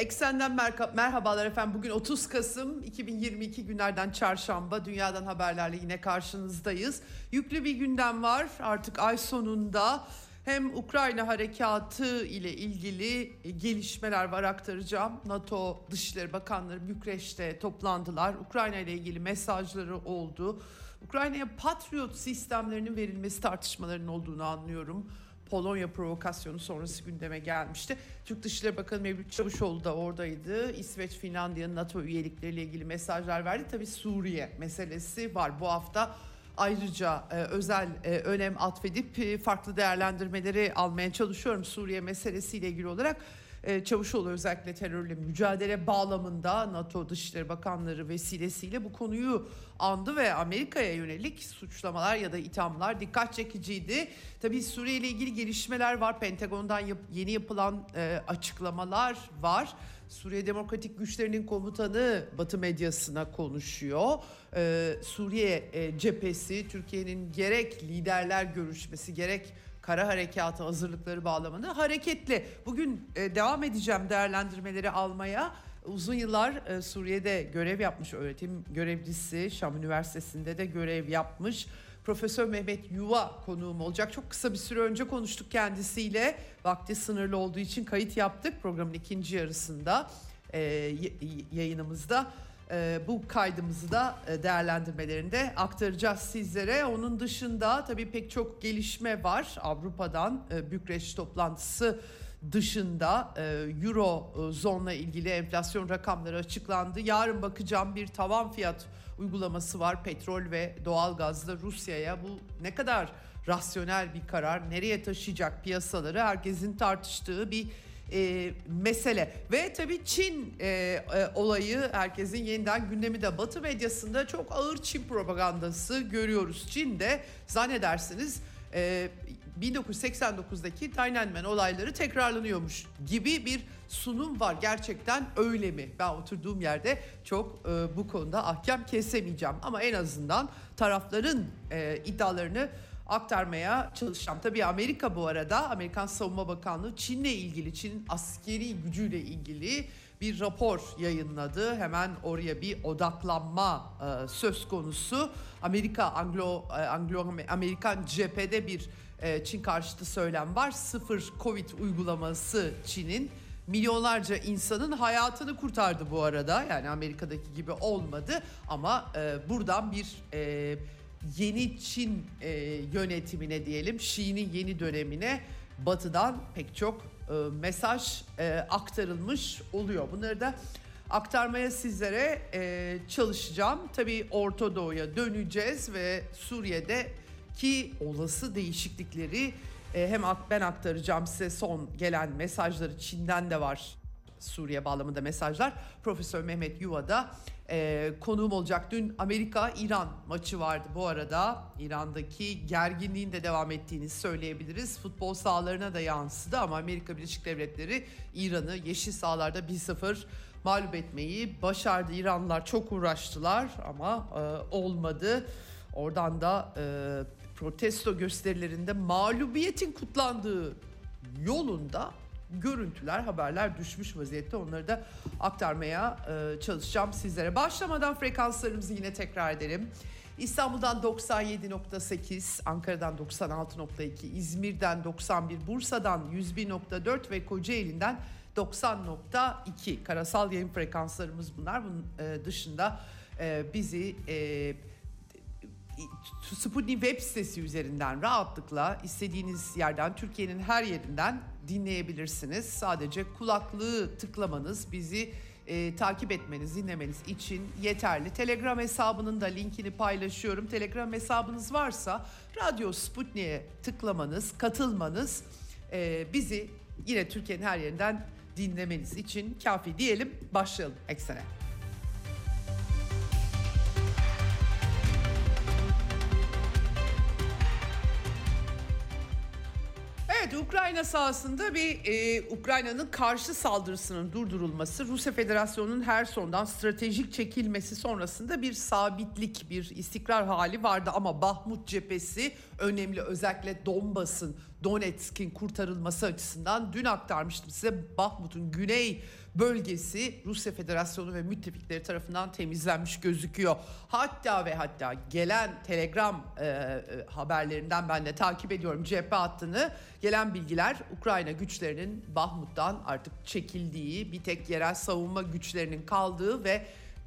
Eksenden merka- merhabalar efendim. Bugün 30 Kasım 2022 günlerden çarşamba. Dünyadan haberlerle yine karşınızdayız. Yüklü bir gündem var. Artık ay sonunda hem Ukrayna harekatı ile ilgili gelişmeler var aktaracağım. NATO Dışişleri Bakanları Bükreş'te toplandılar. Ukrayna ile ilgili mesajları oldu. Ukrayna'ya Patriot sistemlerinin verilmesi tartışmalarının olduğunu anlıyorum. Polonya provokasyonu sonrası gündeme gelmişti. Türk Dışişleri Bakanı Mevlüt Çavuşoğlu da oradaydı. İsveç, Finlandiya'nın NATO üyelikleriyle ilgili mesajlar verdi. Tabii Suriye meselesi var bu hafta. Ayrıca e, özel e, önem atfedip e, farklı değerlendirmeleri almaya çalışıyorum Suriye meselesiyle ilgili olarak. E, Çavuşoğlu özellikle terörle mücadele bağlamında NATO Dışişleri Bakanları vesilesiyle bu konuyu andı ve Amerika'ya yönelik suçlamalar ya da ithamlar dikkat çekiciydi. Tabii Suriye ile ilgili gelişmeler var. Pentagon'dan yap- yeni yapılan e, açıklamalar var. Suriye Demokratik Güçlerinin komutanı Batı medyasına konuşuyor. Ee, Suriye e, cephesi Türkiye'nin gerek liderler görüşmesi gerek kara harekatı hazırlıkları bağlamında hareketli. Bugün e, devam edeceğim değerlendirmeleri almaya. Uzun yıllar e, Suriye'de görev yapmış öğretim görevlisi, Şam Üniversitesi'nde de görev yapmış. Profesör Mehmet Yuva konuğum olacak. Çok kısa bir süre önce konuştuk kendisiyle. Vakti sınırlı olduğu için kayıt yaptık programın ikinci yarısında e, yayınımızda. E, bu kaydımızı da e, değerlendirmelerinde aktaracağız sizlere. Onun dışında tabii pek çok gelişme var. Avrupa'dan e, Bükreş toplantısı dışında e, Euro e, zonla ilgili enflasyon rakamları açıklandı. Yarın bakacağım bir tavan fiyat uygulaması var petrol ve doğalgazda Rusya'ya. Bu ne kadar rasyonel bir karar, nereye taşıyacak piyasaları herkesin tartıştığı bir e, mesele. Ve tabii Çin e, e, olayı herkesin yeniden gündemi de Batı medyasında çok ağır Çin propagandası görüyoruz. Çin'de zannedersiniz e, 1989'daki Tiananmen olayları tekrarlanıyormuş gibi bir sunum var. Gerçekten öyle mi? Ben oturduğum yerde çok e, bu konuda ahkam kesemeyeceğim. Ama en azından tarafların e, iddialarını aktarmaya çalışacağım. Tabii Amerika bu arada Amerikan Savunma Bakanlığı Çin'le ilgili, Çin'in askeri gücüyle ilgili bir rapor yayınladı. Hemen oraya bir odaklanma e, söz konusu. Amerika Anglo e, Anglo Amerikan cephede bir e, Çin karşıtı söylem var. Sıfır Covid uygulaması Çin'in milyonlarca insanın hayatını kurtardı bu arada. Yani Amerika'daki gibi olmadı ama e, buradan bir e, yeni Çin e, yönetimine diyelim, Xi'nin yeni dönemine batıdan pek çok e, mesaj e, aktarılmış oluyor. Bunları da aktarmaya sizlere e, çalışacağım. Tabii Orta Doğu'ya döneceğiz ve Suriye'de ki olası değişiklikleri e, hem ben aktaracağım size son gelen mesajları Çin'den de var Suriye bağlamında mesajlar. Profesör Mehmet Yuva'da e, konuğum olacak. Dün Amerika-İran maçı vardı bu arada. İran'daki gerginliğin de devam ettiğini söyleyebiliriz. Futbol sahalarına da yansıdı ama Amerika Birleşik Devletleri İran'ı yeşil sahalarda 1-0 mağlup etmeyi başardı. İranlılar çok uğraştılar ama e, olmadı. Oradan da e, protesto gösterilerinde mağlubiyetin kutlandığı yolunda görüntüler, haberler düşmüş vaziyette. Onları da aktarmaya e, çalışacağım sizlere. Başlamadan frekanslarımızı yine tekrar edelim. İstanbul'dan 97.8, Ankara'dan 96.2, İzmir'den 91, Bursa'dan 101.4 ve Kocaeli'nden 90.2 karasal yayın frekanslarımız bunlar. Bunun e, dışında e, bizi e, Sputnik web sitesi üzerinden rahatlıkla istediğiniz yerden Türkiye'nin her yerinden dinleyebilirsiniz. Sadece kulaklığı tıklamanız bizi e, takip etmeniz, dinlemeniz için yeterli. Telegram hesabının da linkini paylaşıyorum. Telegram hesabınız varsa Radyo Sputnik'e tıklamanız, katılmanız e, bizi yine Türkiye'nin her yerinden dinlemeniz için kafi diyelim. Başlayalım eksene. Ukrayna sahasında bir e, Ukrayna'nın karşı saldırısının durdurulması Rusya Federasyonu'nun her sondan stratejik çekilmesi sonrasında bir sabitlik bir istikrar hali vardı. Ama Bahmut cephesi önemli özellikle Donbas'ın Donetsk'in kurtarılması açısından dün aktarmıştım size. Bahmut'un güney bölgesi Rusya Federasyonu ve müttefikleri tarafından temizlenmiş gözüküyor. Hatta ve hatta gelen telegram e, e, haberlerinden ben de takip ediyorum cephe hattını. Gelen bilgiler Ukrayna güçlerinin Bahmut'tan artık çekildiği, bir tek yerel savunma güçlerinin kaldığı ve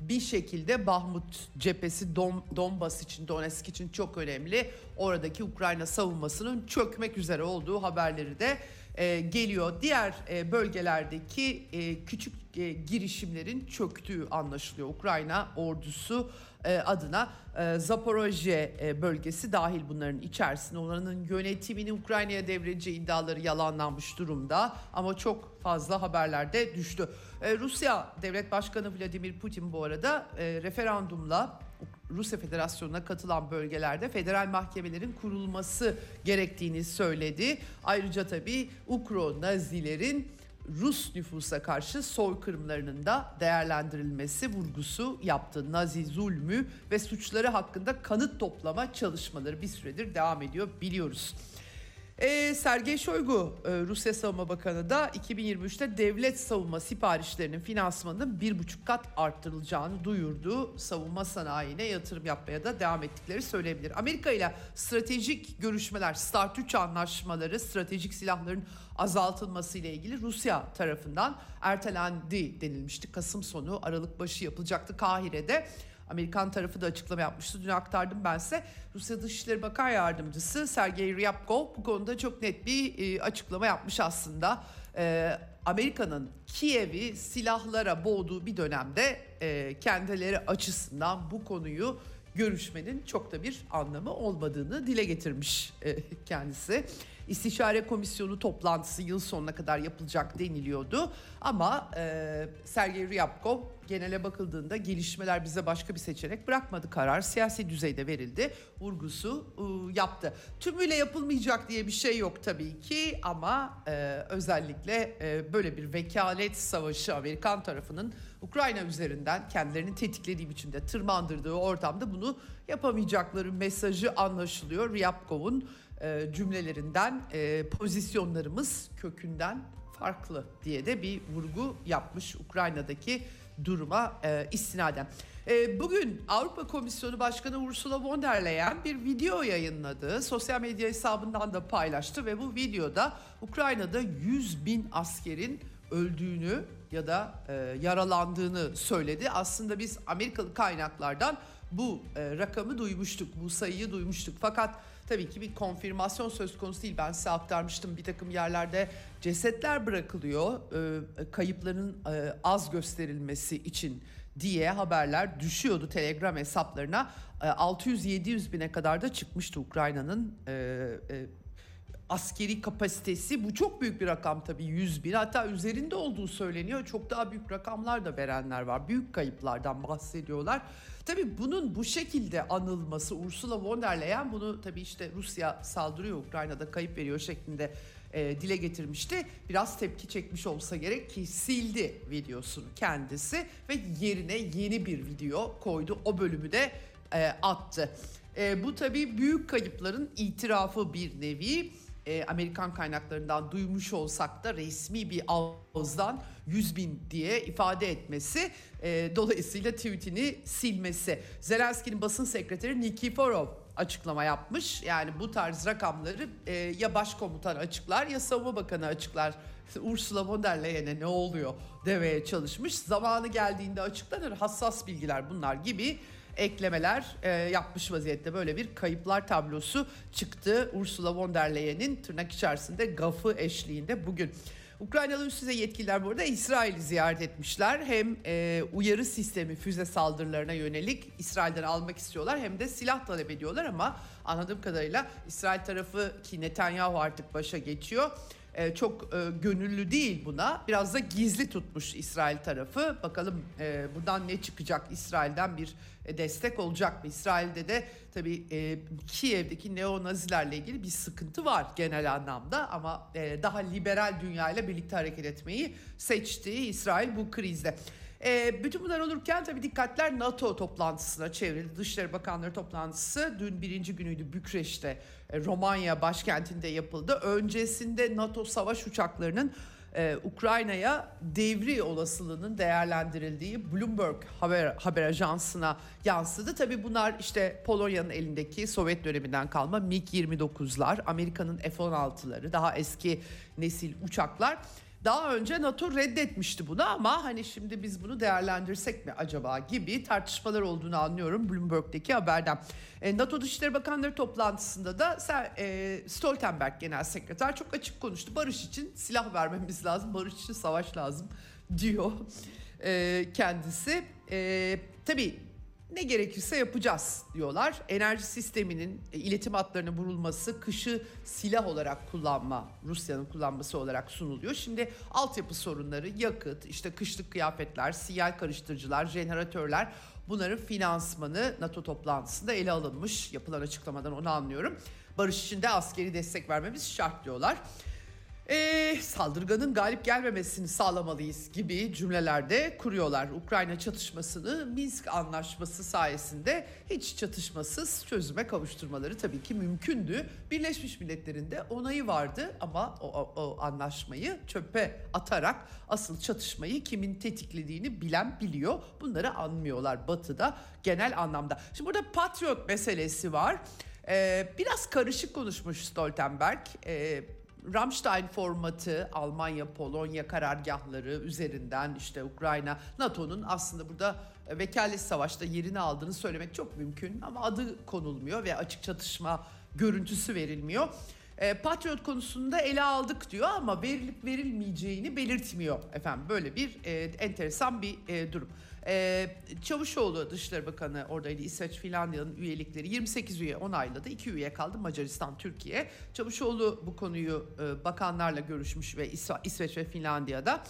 bir şekilde Bahmut cephesi Don, Donbas için, Donetsk için çok önemli. Oradaki Ukrayna savunmasının çökmek üzere olduğu haberleri de e, geliyor. Diğer e, bölgelerdeki e, küçük e, girişimlerin çöktüğü anlaşılıyor. Ukrayna ordusu e, adına e, Zaporojye e, bölgesi dahil bunların içerisinde. Onların yönetimini Ukrayna'ya devredeceği iddiaları yalanlanmış durumda ama çok fazla haberlerde düştü. E, Rusya Devlet Başkanı Vladimir Putin bu arada e, referandumla Rusya Federasyonu'na katılan bölgelerde federal mahkemelerin kurulması gerektiğini söyledi. Ayrıca tabii Ukro Nazilerin Rus nüfusa karşı soykırımlarının da değerlendirilmesi vurgusu yaptı. Nazi zulmü ve suçları hakkında kanıt toplama çalışmaları bir süredir devam ediyor biliyoruz. E, Sergey Shoigu, e, Rusya Savunma Bakanı da 2023'te devlet savunma siparişlerinin finansmanının bir buçuk kat arttırılacağını duyurdu. Savunma sanayine yatırım yapmaya da devam ettikleri söyleyebilir. Amerika ile stratejik görüşmeler, Start 3 anlaşmaları, stratejik silahların azaltılması ile ilgili Rusya tarafından ertelendi denilmişti. Kasım sonu, Aralık başı yapılacaktı Kahire'de. Amerikan tarafı da açıklama yapmıştı. Dün aktardım ben size. Rusya Dışişleri Bakan Yardımcısı Sergey Ryabkov bu konuda çok net bir e, açıklama yapmış aslında. E, Amerika'nın Kiev'i silahlara boğduğu bir dönemde e, kendileri açısından bu konuyu görüşmenin çok da bir anlamı olmadığını dile getirmiş e, kendisi. İstişare komisyonu toplantısı yıl sonuna kadar yapılacak deniliyordu. Ama e, Sergey Ryabkov genele bakıldığında gelişmeler bize başka bir seçenek bırakmadı. Karar siyasi düzeyde verildi. Vurgusu e, yaptı. Tümüyle yapılmayacak diye bir şey yok tabii ki ama e, özellikle e, böyle bir vekalet savaşı Amerikan tarafının Ukrayna üzerinden kendilerini tetiklediği biçimde tırmandırdığı ortamda bunu yapamayacakları mesajı anlaşılıyor. Ryabkov'un e, cümlelerinden e, pozisyonlarımız kökünden farklı diye de bir vurgu yapmış Ukrayna'daki duruma e, istinaden. E, bugün Avrupa Komisyonu Başkanı Ursula von der Leyen bir video yayınladı. Sosyal medya hesabından da paylaştı ve bu videoda Ukrayna'da 100 bin askerin öldüğünü ya da e, yaralandığını söyledi. Aslında biz Amerikalı kaynaklardan bu e, rakamı duymuştuk, bu sayıyı duymuştuk. Fakat tabii ki bir konfirmasyon söz konusu değil. Ben size aktarmıştım bir takım yerlerde cesetler bırakılıyor e, kayıpların e, az gösterilmesi için diye haberler düşüyordu Telegram hesaplarına. E, 600-700 bine kadar da çıkmıştı Ukrayna'nın e, e, askeri kapasitesi. Bu çok büyük bir rakam tabii 100 bin hatta üzerinde olduğu söyleniyor. Çok daha büyük rakamlar da verenler var. Büyük kayıplardan bahsediyorlar. Tabii bunun bu şekilde anılması Ursula von der Leyen bunu tabii işte Rusya saldırıyor Ukrayna'da kayıp veriyor şeklinde e, dile getirmişti. Biraz tepki çekmiş olsa gerek ki sildi videosunu kendisi ve yerine yeni bir video koydu. O bölümü de e, attı. E, bu tabii büyük kayıpların itirafı bir nevi. E, Amerikan kaynaklarından duymuş olsak da resmi bir ağızdan 100 bin diye ifade etmesi e, dolayısıyla tweetini silmesi. Zelenski'nin basın sekreteri Nikiforov açıklama yapmış. Yani bu tarz rakamları e, ya başkomutan açıklar ya savunma bakanı açıklar. Ursula von der Leyen'e ne oluyor demeye çalışmış. Zamanı geldiğinde açıklanır hassas bilgiler bunlar gibi eklemeler e, yapmış vaziyette böyle bir kayıplar tablosu çıktı Ursula von der Leyen'in tırnak içerisinde gafı eşliğinde bugün. Ukraynalı üst düzey yetkililer burada İsrail'i ziyaret etmişler. Hem e, uyarı sistemi füze saldırılarına yönelik İsrail'den almak istiyorlar hem de silah talep ediyorlar ama anladığım kadarıyla İsrail tarafı ki Netanyahu artık başa geçiyor e, çok e, gönüllü değil buna. Biraz da gizli tutmuş İsrail tarafı. Bakalım e, buradan ne çıkacak? İsrail'den bir e, destek olacak mı? İsrail'de de tabii e, Kiev'deki neo-nazilerle ilgili bir sıkıntı var genel anlamda ama daha liberal dünyayla birlikte hareket etmeyi seçti İsrail bu krizde. E, bütün bunlar olurken tabii dikkatler NATO toplantısına çevrildi. Dışişleri Bakanları toplantısı dün birinci günüydü Bükreş'te, e, Romanya başkentinde yapıldı. Öncesinde NATO savaş uçaklarının e, Ukrayna'ya devri olasılığının değerlendirildiği Bloomberg haber, haber ajansına yansıdı. Tabii bunlar işte Polonya'nın elindeki Sovyet döneminden kalma MiG-29'lar, Amerika'nın F-16'ları, daha eski nesil uçaklar. Daha önce NATO reddetmişti bunu ama hani şimdi biz bunu değerlendirsek mi acaba gibi tartışmalar olduğunu anlıyorum Bloomberg'deki haberden. E, NATO Dışişleri Bakanları toplantısında da e, Stoltenberg Genel Sekreter çok açık konuştu. Barış için silah vermemiz lazım, barış için savaş lazım diyor e, kendisi. E, tabii ne gerekirse yapacağız diyorlar. Enerji sisteminin e, iletim hatlarına vurulması, kışı silah olarak kullanma, Rusya'nın kullanması olarak sunuluyor. Şimdi altyapı sorunları, yakıt, işte kışlık kıyafetler, sinyal karıştırıcılar, jeneratörler bunların finansmanı NATO toplantısında ele alınmış. Yapılan açıklamadan onu anlıyorum. Barış için de askeri destek vermemiz şart diyorlar e, saldırganın galip gelmemesini sağlamalıyız gibi cümlelerde kuruyorlar. Ukrayna çatışmasını Minsk anlaşması sayesinde hiç çatışmasız çözüme kavuşturmaları tabii ki mümkündü. Birleşmiş Milletler'in de onayı vardı ama o, o, o anlaşmayı çöpe atarak asıl çatışmayı kimin tetiklediğini bilen biliyor. Bunları anmıyorlar batıda genel anlamda. Şimdi burada Patriot meselesi var. Ee, biraz karışık konuşmuş Stoltenberg. Ee, Ramstein formatı Almanya, Polonya karargahları üzerinden işte Ukrayna, NATO'nun aslında burada e, vekalet savaşta yerini aldığını söylemek çok mümkün ama adı konulmuyor ve açık çatışma görüntüsü verilmiyor. E, Patriot konusunda ele aldık diyor ama verilip verilmeyeceğini belirtmiyor efendim. Böyle bir e, enteresan bir e, durum. E, Çavuşoğlu Dışişleri Bakanı oradaydı. İsveç, Finlandiya'nın üyelikleri 28 üye onayladı. 2 üye kaldı Macaristan, Türkiye. Çavuşoğlu bu konuyu e, bakanlarla görüşmüş ve İsve- İsveç ve Finlandiya'da.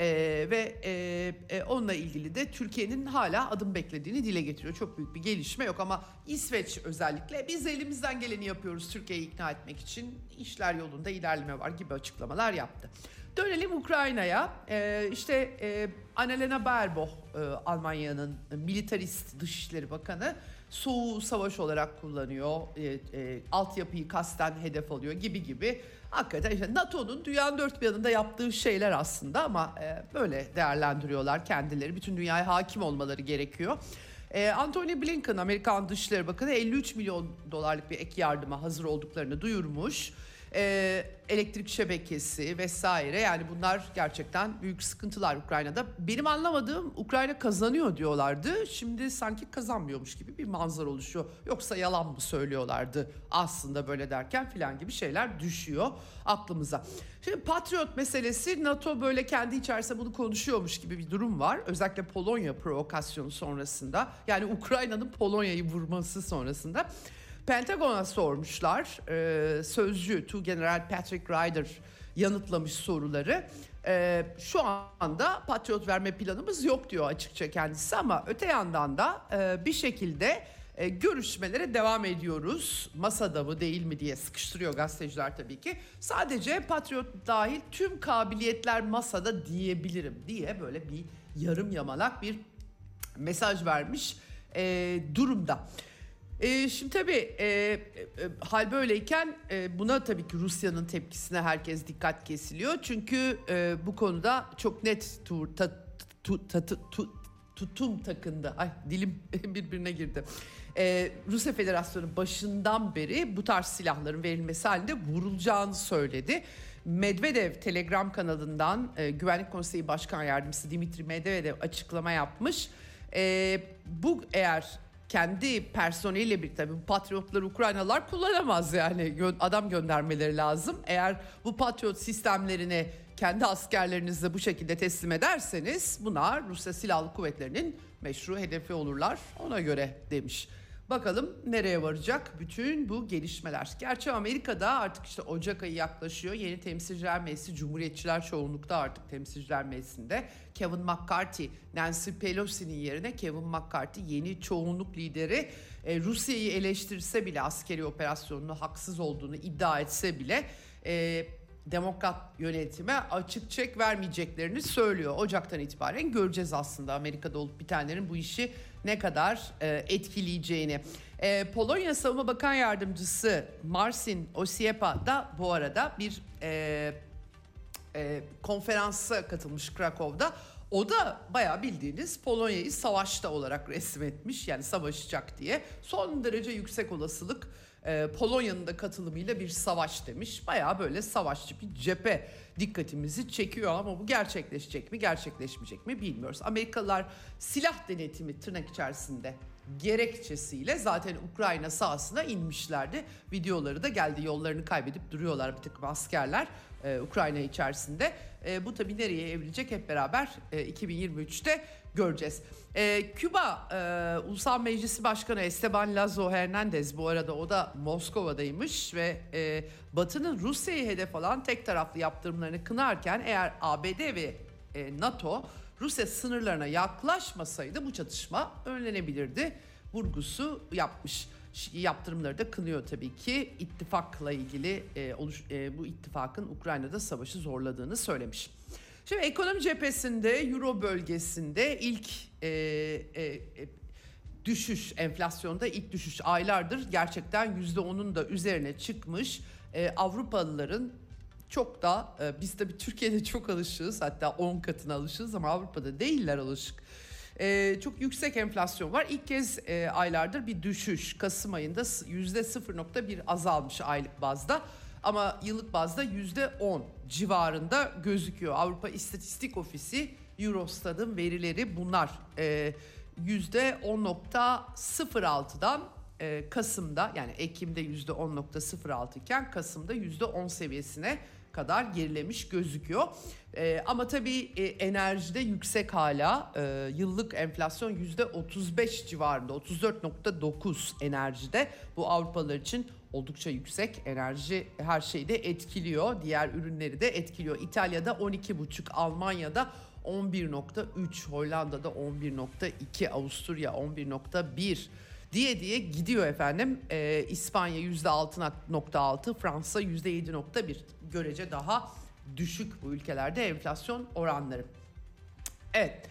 Ee, ve e, e, onunla ilgili de Türkiye'nin hala adım beklediğini dile getiriyor. Çok büyük bir gelişme yok ama İsveç özellikle biz elimizden geleni yapıyoruz Türkiye'yi ikna etmek için. işler yolunda ilerleme var gibi açıklamalar yaptı. Dönelim Ukrayna'ya. Ee, işte e, Annalena Baerbock e, Almanya'nın militarist dışişleri bakanı soğuğu savaş olarak kullanıyor. E, e, altyapıyı kasten hedef alıyor gibi gibi. Hakikaten işte NATO'nun dünyanın dört bir yanında yaptığı şeyler aslında ama e, böyle değerlendiriyorlar kendileri. Bütün dünyaya hakim olmaları gerekiyor. E, Anthony Blinken Amerikan Dışişleri Bakanı 53 milyon dolarlık bir ek yardıma hazır olduklarını duyurmuş e, elektrik şebekesi vesaire yani bunlar gerçekten büyük sıkıntılar Ukrayna'da. Benim anlamadığım Ukrayna kazanıyor diyorlardı. Şimdi sanki kazanmıyormuş gibi bir manzara oluşuyor. Yoksa yalan mı söylüyorlardı aslında böyle derken filan gibi şeyler düşüyor aklımıza. Şimdi Patriot meselesi NATO böyle kendi içerisinde bunu konuşuyormuş gibi bir durum var. Özellikle Polonya provokasyonu sonrasında yani Ukrayna'nın Polonya'yı vurması sonrasında. Pentagon'a sormuşlar. Ee, sözcü Tu General Patrick Ryder yanıtlamış soruları. Ee, şu anda patriot verme planımız yok diyor açıkça kendisi ama öte yandan da e, bir şekilde e, görüşmelere devam ediyoruz. Masada mı değil mi diye sıkıştırıyor gazeteciler tabii ki. Sadece patriot dahil tüm kabiliyetler masada diyebilirim diye böyle bir yarım yamalak bir mesaj vermiş e, durumda. E, şimdi tabii e, e, hal böyleyken e, buna tabii ki Rusya'nın tepkisine herkes dikkat kesiliyor. Çünkü e, bu konuda çok net tur, ta, tu, ta, tu, tu, tutum takındı. Ay dilim birbirine girdi. E, Rusya Federasyonu başından beri bu tarz silahların verilmesi halinde vurulacağını söyledi. Medvedev Telegram kanalından e, Güvenlik Konseyi Başkan Yardımcısı Dimitri Medvedev açıklama yapmış. E, bu eğer kendi personeliyle birlikte bu patriotları Ukraynalılar kullanamaz yani adam göndermeleri lazım. Eğer bu patriot sistemlerini kendi askerlerinizle bu şekilde teslim ederseniz bunlar Rusya Silahlı Kuvvetleri'nin meşru hedefi olurlar ona göre demiş. Bakalım nereye varacak bütün bu gelişmeler. Gerçi Amerika'da artık işte Ocak ayı yaklaşıyor. Yeni temsilciler meclisi Cumhuriyetçiler çoğunlukta artık temsilciler meclisinde. Kevin McCarthy, Nancy Pelosi'nin yerine Kevin McCarthy yeni çoğunluk lideri. E, Rusya'yı eleştirse bile askeri operasyonunu haksız olduğunu iddia etse bile e, demokrat yönetime açık çek vermeyeceklerini söylüyor. Ocaktan itibaren göreceğiz aslında Amerika'da olup bitenlerin bu işi ne kadar e, etkileyeceğini. E, Polonya Savunma Bakan Yardımcısı Marcin Osiepa da bu arada bir e, e, konferansa katılmış Krakow'da. O da bayağı bildiğiniz Polonya'yı savaşta olarak resmetmiş yani savaşacak diye. Son derece yüksek olasılık e, Polonya'nın da katılımıyla bir savaş demiş. Bayağı böyle savaşçı bir cephe dikkatimizi çekiyor ama bu gerçekleşecek mi gerçekleşmeyecek mi bilmiyoruz. Amerikalılar silah denetimi tırnak içerisinde gerekçesiyle zaten Ukrayna sahasına inmişlerdi. Videoları da geldi yollarını kaybedip duruyorlar bir takım askerler e, Ukrayna içerisinde. E, bu tabii nereye evrilecek hep beraber e, 2023'te göreceğiz. E, Küba e, Ulusal Meclisi Başkanı Esteban Lazo Hernandez bu arada o da Moskova'daymış ve e, Batı'nın Rusya'yı hedef alan tek taraflı yaptırımlarını kınarken eğer ABD ve e, NATO Rusya sınırlarına yaklaşmasaydı bu çatışma önlenebilirdi vurgusu yapmış. Yaptırımları da kınıyor tabii ki ittifakla ilgili e, oluş, e, bu ittifakın Ukrayna'da savaşı zorladığını söylemiş. Şimdi ekonomi cephesinde Euro bölgesinde ilk e, e, e, düşüş enflasyonda ilk düşüş aylardır gerçekten %10'un da üzerine çıkmış. E, Avrupalıların çok da e, biz tabii Türkiye'de çok alışığız hatta 10 katına alışığız ama Avrupa'da değiller alışık. E, çok yüksek enflasyon var. İlk kez e, aylardır bir düşüş. Kasım ayında yüzde 0.1 azalmış aylık bazda. Ama yıllık bazda yüzde 10 civarında gözüküyor. Avrupa İstatistik Ofisi Eurostat'ın verileri bunlar. E, yüzde 10.06'dan e, Kasım'da yani Ekim'de yüzde 10.06 iken Kasım'da yüzde 10 seviyesine kadar gerilemiş gözüküyor. E, ama tabii e, enerjide yüksek hala e, yıllık enflasyon yüzde 35 civarında 34.9 enerjide bu Avrupalılar için oldukça yüksek enerji her şeyi de etkiliyor diğer ürünleri de etkiliyor. İtalya'da 12.5 Almanya'da 11.3 Hollanda'da 11.2 Avusturya 11.1 diye diye gidiyor efendim. Ee, İspanya %6.6 Fransa %7.1 görece daha düşük bu ülkelerde enflasyon oranları. Evet.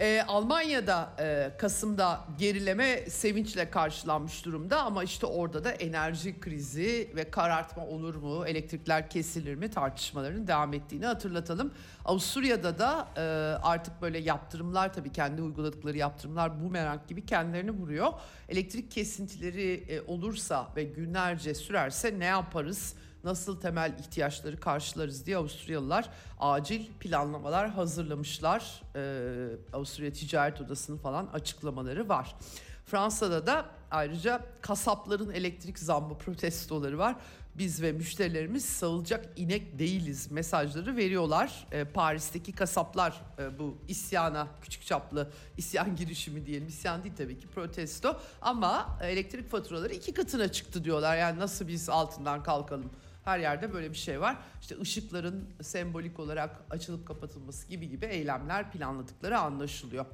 Ee, Almanya'da e, Kasım'da gerileme sevinçle karşılanmış durumda ama işte orada da enerji krizi ve karartma olur mu, elektrikler kesilir mi tartışmaların devam ettiğini hatırlatalım. Avusturya'da da e, artık böyle yaptırımlar tabii kendi uyguladıkları yaptırımlar bu merak gibi kendilerini vuruyor. Elektrik kesintileri e, olursa ve günlerce sürerse ne yaparız? Nasıl temel ihtiyaçları karşılarız diye Avusturyalılar acil planlamalar hazırlamışlar. Ee, Avusturya Ticaret Odası'nın falan açıklamaları var. Fransa'da da ayrıca kasapların elektrik zammı protestoları var. Biz ve müşterilerimiz sağılacak inek değiliz mesajları veriyorlar. Ee, Paris'teki kasaplar e, bu isyana küçük çaplı isyan girişimi diyelim. İsyan değil tabii ki protesto ama elektrik faturaları iki katına çıktı diyorlar. Yani nasıl biz altından kalkalım? Her yerde böyle bir şey var. İşte ışıkların sembolik olarak açılıp kapatılması gibi gibi eylemler planladıkları anlaşılıyor.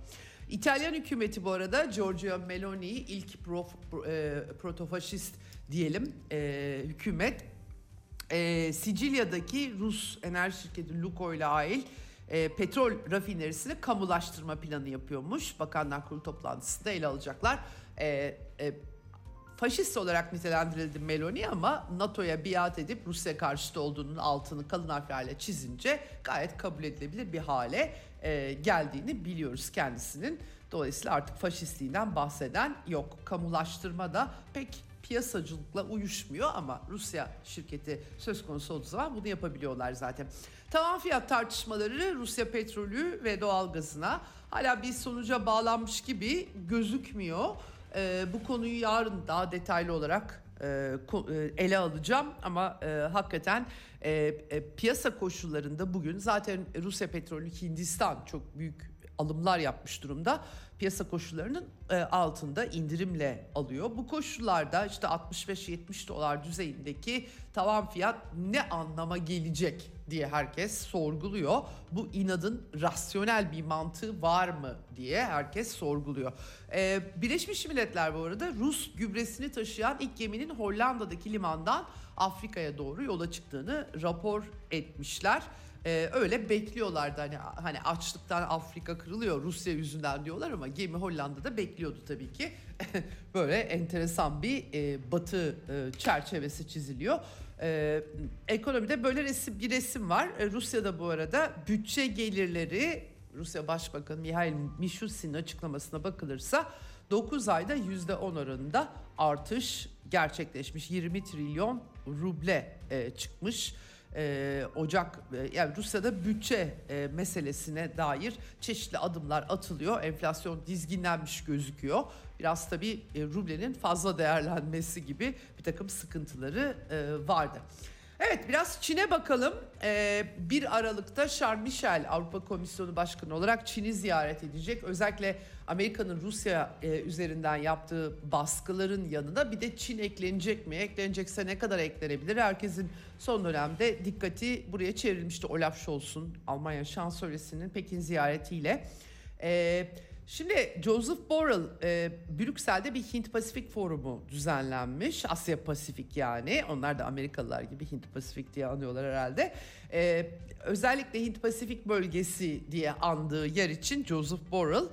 İtalyan hükümeti bu arada Giorgio Meloni'yi ilk prof, e, protofaşist diyelim e, hükümet e, Sicilya'daki Rus enerji şirketi Lukoil'e e, petrol rafinerisini kamulaştırma planı yapıyormuş. Bakanlar Kurulu toplantısında ele alacaklar. E, e, faşist olarak nitelendirildi Meloni ama NATO'ya biat edip Rusya karşıtı olduğunun altını kalın harflerle çizince gayet kabul edilebilir bir hale e, geldiğini biliyoruz kendisinin. Dolayısıyla artık faşistliğinden bahseden yok. Kamulaştırma da pek piyasacılıkla uyuşmuyor ama Rusya şirketi söz konusu olduğu zaman bunu yapabiliyorlar zaten. Tavan fiyat tartışmaları Rusya petrolü ve doğalgazına hala bir sonuca bağlanmış gibi gözükmüyor. E, bu konuyu yarın daha detaylı olarak e, e, ele alacağım. Ama e, hakikaten e, e, piyasa koşullarında bugün zaten Rusya petrolü Hindistan çok büyük alımlar yapmış durumda piyasa koşullarının e, altında indirimle alıyor. Bu koşullarda işte 65-70 dolar düzeyindeki tavan fiyat ne anlama gelecek diye herkes sorguluyor. Bu inadın rasyonel bir mantığı var mı diye herkes sorguluyor. Ee, Birleşmiş Milletler bu arada Rus gübresini taşıyan ilk geminin Hollanda'daki limandan Afrika'ya doğru yola çıktığını rapor etmişler. Ee, öyle bekliyorlardı hani hani açlıktan Afrika kırılıyor Rusya yüzünden diyorlar ama gemi Hollanda'da bekliyordu tabii ki. Böyle enteresan bir e, batı e, çerçevesi çiziliyor. Ee, ekonomide böyle resim bir resim var. Ee, Rusya'da bu arada bütçe gelirleri Rusya Başbakanı Mihail Mishustin'in açıklamasına bakılırsa 9 ayda %10 oranında artış gerçekleşmiş. 20 trilyon ruble e, çıkmış. E, Ocak e, yani Rusya'da bütçe e, meselesine dair çeşitli adımlar atılıyor. Enflasyon dizginlenmiş gözüküyor. Biraz tabii rublenin fazla değerlenmesi gibi bir takım sıkıntıları e, vardı. Evet biraz Çin'e bakalım. Ee, 1 Aralık'ta Charles Michel Avrupa Komisyonu Başkanı olarak Çin'i ziyaret edecek. Özellikle Amerika'nın Rusya e, üzerinden yaptığı baskıların yanına bir de Çin eklenecek mi? Eklenecekse ne kadar eklenebilir? Herkesin son dönemde dikkati buraya çevrilmişti. Olaf Scholz'un Almanya Şansölyesi'nin Pekin ziyaretiyle. Evet. Şimdi Joseph Borrell e, Brüksel'de bir Hint Pasifik forumu düzenlenmiş. Asya Pasifik yani. Onlar da Amerikalılar gibi Hint Pasifik diye anıyorlar herhalde. E, özellikle Hint Pasifik bölgesi diye andığı yer için Joseph Borrell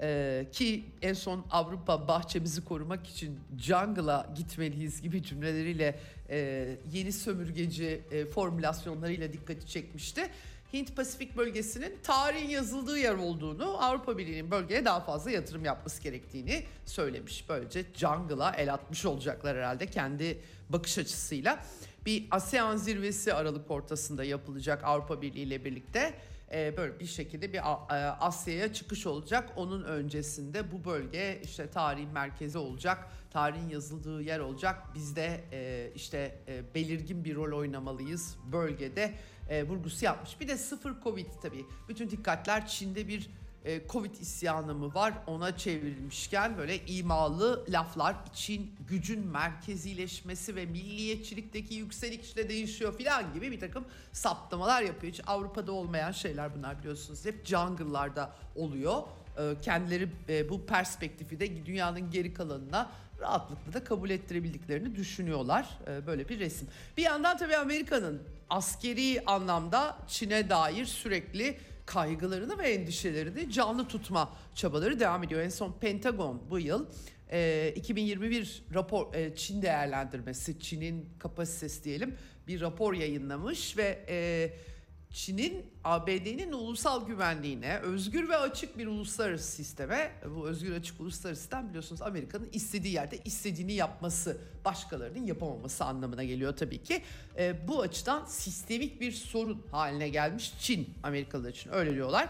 ee, ki en son Avrupa bahçemizi korumak için jungle'a gitmeliyiz gibi cümleleriyle e, yeni sömürgeci e, formülasyonlarıyla dikkati çekmişti. Hint Pasifik bölgesinin tarihin yazıldığı yer olduğunu, Avrupa Birliği'nin bölgeye daha fazla yatırım yapması gerektiğini söylemiş. Böylece jungle'a el atmış olacaklar herhalde kendi bakış açısıyla. Bir ASEAN zirvesi Aralık ortasında yapılacak Avrupa Birliği ile birlikte e, böyle bir şekilde bir e, Asya'ya çıkış olacak. Onun öncesinde bu bölge işte tarihin merkezi olacak. Tarihin yazıldığı yer olacak. Biz de e, işte e, belirgin bir rol oynamalıyız bölgede e, vurgusu yapmış. Bir de sıfır Covid tabii. Bütün dikkatler Çin'de bir e, Covid isyanı mı var ona çevrilmişken böyle imalı laflar için gücün merkezileşmesi ve milliyetçilikteki yükselik işte değişiyor filan gibi bir takım saptamalar yapıyor. Hiç Avrupa'da olmayan şeyler bunlar biliyorsunuz. Hep jungle'larda oluyor. E, kendileri e, bu perspektifi de dünyanın geri kalanına rahatlıkla da kabul ettirebildiklerini düşünüyorlar. E, böyle bir resim. Bir yandan tabii Amerika'nın askeri anlamda Çin'e dair sürekli kaygılarını ve endişelerini canlı tutma çabaları devam ediyor. En son Pentagon bu yıl e, 2021 rapor e, Çin değerlendirmesi, Çin'in kapasitesi diyelim bir rapor yayınlamış ve e, Çin'in ABD'nin ulusal güvenliğine, özgür ve açık bir uluslararası sisteme, bu özgür açık uluslararası sistem biliyorsunuz Amerika'nın istediği yerde istediğini yapması, başkalarının yapamaması anlamına geliyor tabii ki. E, bu açıdan sistemik bir sorun haline gelmiş Çin Amerikalılar için öyle diyorlar.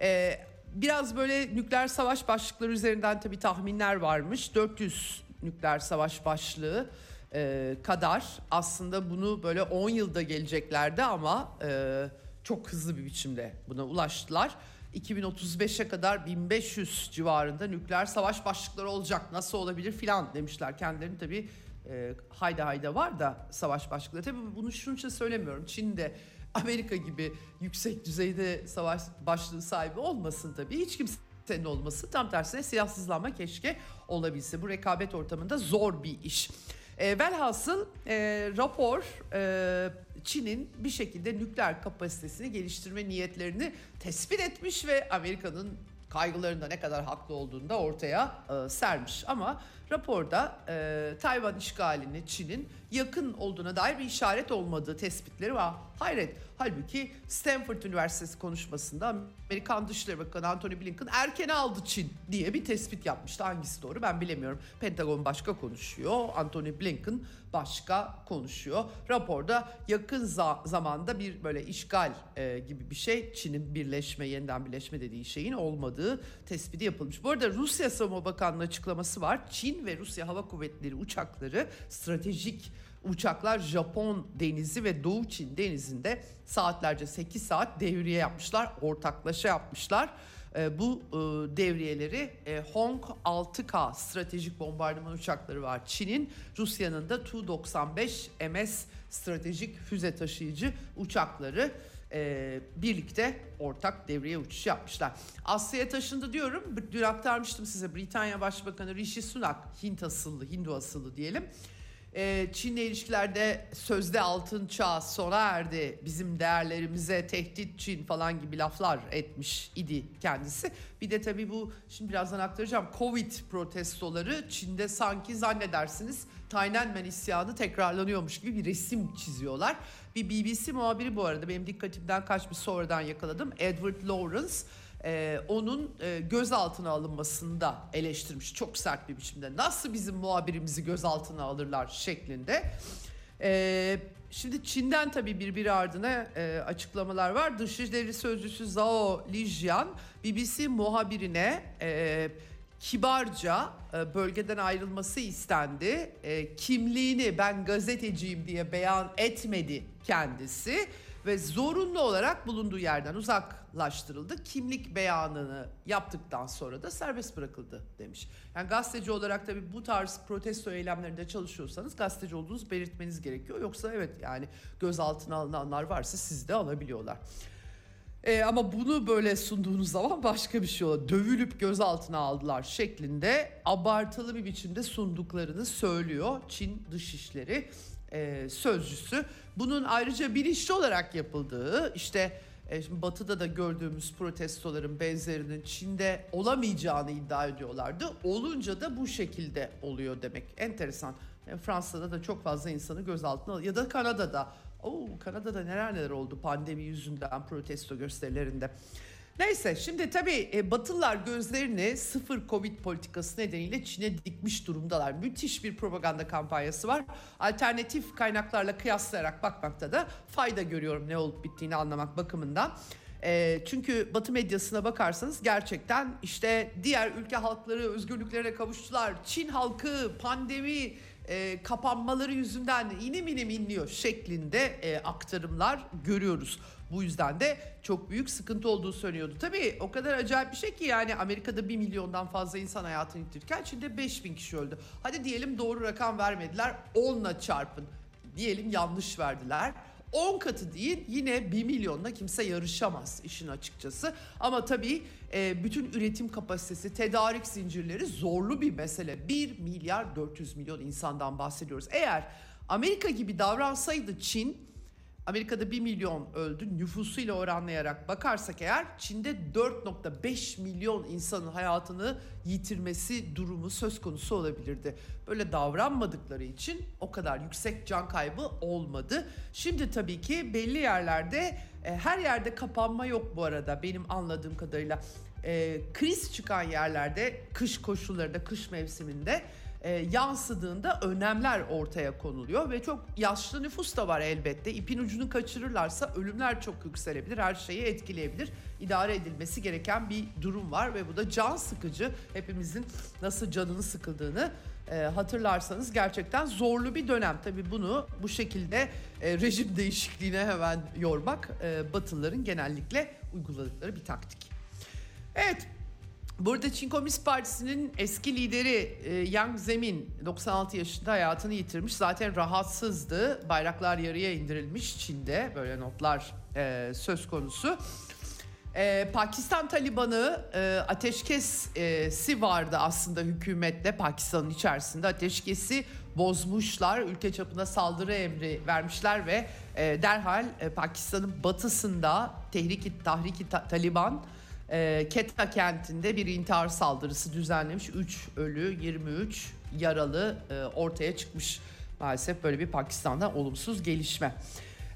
E, biraz böyle nükleer savaş başlıkları üzerinden tabii tahminler varmış. 400 nükleer savaş başlığı e, kadar aslında bunu böyle 10 yılda geleceklerdi ama e, çok hızlı bir biçimde buna ulaştılar. 2035'e kadar 1500 civarında nükleer savaş başlıkları olacak nasıl olabilir filan demişler. Kendilerinin tabii e, hayda hayda var da savaş başlıkları. Tabii bunu şunun için söylemiyorum. Çin'de Amerika gibi yüksek düzeyde savaş başlığı sahibi olmasın tabii. Hiç kimsenin olması tam tersine silahsızlanma keşke olabilse. Bu rekabet ortamında zor bir iş. E, velhasıl e, rapor e, Çin'in bir şekilde nükleer kapasitesini geliştirme niyetlerini tespit etmiş ve Amerika'nın kaygılarında ne kadar haklı olduğunu da ortaya e, sermiş. Ama raporda e, Tayvan işgalini Çin'in yakın olduğuna dair bir işaret olmadığı tespitleri var. Hayret. Halbuki Stanford Üniversitesi konuşmasında Amerikan Dışişleri Bakanı Antony Blinken erken aldı Çin diye bir tespit yapmıştı. Hangisi doğru ben bilemiyorum. Pentagon başka konuşuyor. Antony Blinken başka konuşuyor. Raporda yakın za- zamanda bir böyle işgal e, gibi bir şey Çin'in birleşme, yeniden birleşme dediği şeyin olmadığı tespiti yapılmış. Bu arada Rusya Savunma Bakanlığı açıklaması var. Çin ve Rusya Hava Kuvvetleri uçakları stratejik uçaklar Japon denizi ve Doğu Çin denizinde saatlerce 8 saat devriye yapmışlar. Ortaklaşa yapmışlar. E, bu e, devriyeleri e, Hong 6K stratejik bombardıman uçakları var. Çin'in, Rusya'nın da Tu-95 MS stratejik füze taşıyıcı uçakları e, birlikte ortak devriye uçuş yapmışlar. Asya'ya taşındı diyorum. Dün aktarmıştım size Britanya Başbakanı Rishi Sunak, Hint asıllı, Hindu asıllı diyelim. E, Çin'le ilişkilerde sözde altın çağ sona erdi. Bizim değerlerimize tehdit Çin falan gibi laflar etmiş idi kendisi. Bir de tabii bu şimdi birazdan aktaracağım. Covid protestoları Çin'de sanki zannedersiniz Tiananmen isyanı tekrarlanıyormuş gibi bir resim çiziyorlar. Bir BBC muhabiri bu arada benim dikkatimden kaçmış sonradan yakaladım. Edward Lawrence e, onun e, gözaltına alınmasında eleştirmiş çok sert bir biçimde. Nasıl bizim muhabirimizi gözaltına alırlar şeklinde. E, şimdi Çin'den tabii birbiri ardına e, açıklamalar var. Dışişleri Sözcüsü Zhao Lijian BBC muhabirine... E, kibarca e, bölgeden ayrılması istendi. E, kimliğini ben gazeteciyim diye beyan etmedi kendisi ve zorunlu olarak bulunduğu yerden uzaklaştırıldı. Kimlik beyanını yaptıktan sonra da serbest bırakıldı demiş. Yani gazeteci olarak tabii bu tarz protesto eylemlerinde çalışıyorsanız gazeteci olduğunuzu belirtmeniz gerekiyor. Yoksa evet yani gözaltına alınanlar varsa sizi de alabiliyorlar. E, ama bunu böyle sunduğunuz zaman başka bir şey oluyor. Dövülüp gözaltına aldılar şeklinde abartılı bir biçimde sunduklarını söylüyor Çin Dışişleri e, Sözcüsü. Bunun ayrıca bilinçli olarak yapıldığı işte e, Batı'da da gördüğümüz protestoların benzerinin Çin'de olamayacağını iddia ediyorlardı. Olunca da bu şekilde oluyor demek. Enteresan. Yani Fransa'da da çok fazla insanı gözaltına ya da Kanada'da Oo, Kanada'da neler neler oldu pandemi yüzünden protesto gösterilerinde. Neyse şimdi tabii e, Batılılar gözlerini sıfır Covid politikası nedeniyle Çin'e dikmiş durumdalar. Müthiş bir propaganda kampanyası var. Alternatif kaynaklarla kıyaslayarak bakmakta da fayda görüyorum ne olup bittiğini anlamak bakımından. E, çünkü Batı medyasına bakarsanız gerçekten işte diğer ülke halkları özgürlüklerine kavuştular. Çin halkı pandemi e, kapanmaları yüzünden inim inim inliyor şeklinde e, aktarımlar görüyoruz. Bu yüzden de çok büyük sıkıntı olduğu söylüyordu. Tabii o kadar acayip bir şey ki yani Amerika'da 1 milyondan fazla insan hayatını yitirirken Çin'de 5 bin kişi öldü. Hadi diyelim doğru rakam vermediler 10'la çarpın. Diyelim yanlış verdiler. 10 katı değil yine 1 milyonla kimse yarışamaz işin açıkçası. Ama tabii e, bütün üretim kapasitesi, tedarik zincirleri zorlu bir mesele. 1 milyar 400 milyon insandan bahsediyoruz. Eğer Amerika gibi davransaydı Çin Amerika'da 1 milyon öldü nüfusuyla oranlayarak bakarsak eğer Çin'de 4.5 milyon insanın hayatını yitirmesi durumu söz konusu olabilirdi. Böyle davranmadıkları için o kadar yüksek can kaybı olmadı. Şimdi tabii ki belli yerlerde e, her yerde kapanma yok bu arada benim anladığım kadarıyla. E, kriz çıkan yerlerde kış koşullarında kış mevsiminde e, yansıdığında önemler ortaya konuluyor ve çok yaşlı nüfus da var elbette. İpin ucunu kaçırırlarsa ölümler çok yükselebilir, her şeyi etkileyebilir. İdare edilmesi gereken bir durum var ve bu da can sıkıcı. Hepimizin nasıl canını sıkıldığını e, hatırlarsanız gerçekten zorlu bir dönem. Tabii bunu bu şekilde e, rejim değişikliğine hemen yormak e, Batılıların genellikle uyguladıkları bir taktik. Evet Burada Çin Komünist Partisi'nin eski lideri e, Yang Zemin 96 yaşında hayatını yitirmiş. Zaten rahatsızdı. Bayraklar yarıya indirilmiş Çin'de. Böyle notlar e, söz konusu. E, Pakistan Talibanı e, ateşkesi vardı aslında hükümetle Pakistan'ın içerisinde ateşkesi bozmuşlar. Ülke çapında saldırı emri vermişler ve e, derhal e, Pakistan'ın batısında Tehriki Tahriki Ta- Taliban e, Keta kentinde bir intihar saldırısı düzenlemiş. 3 ölü 23 yaralı e, ortaya çıkmış. Maalesef böyle bir Pakistan'da olumsuz gelişme.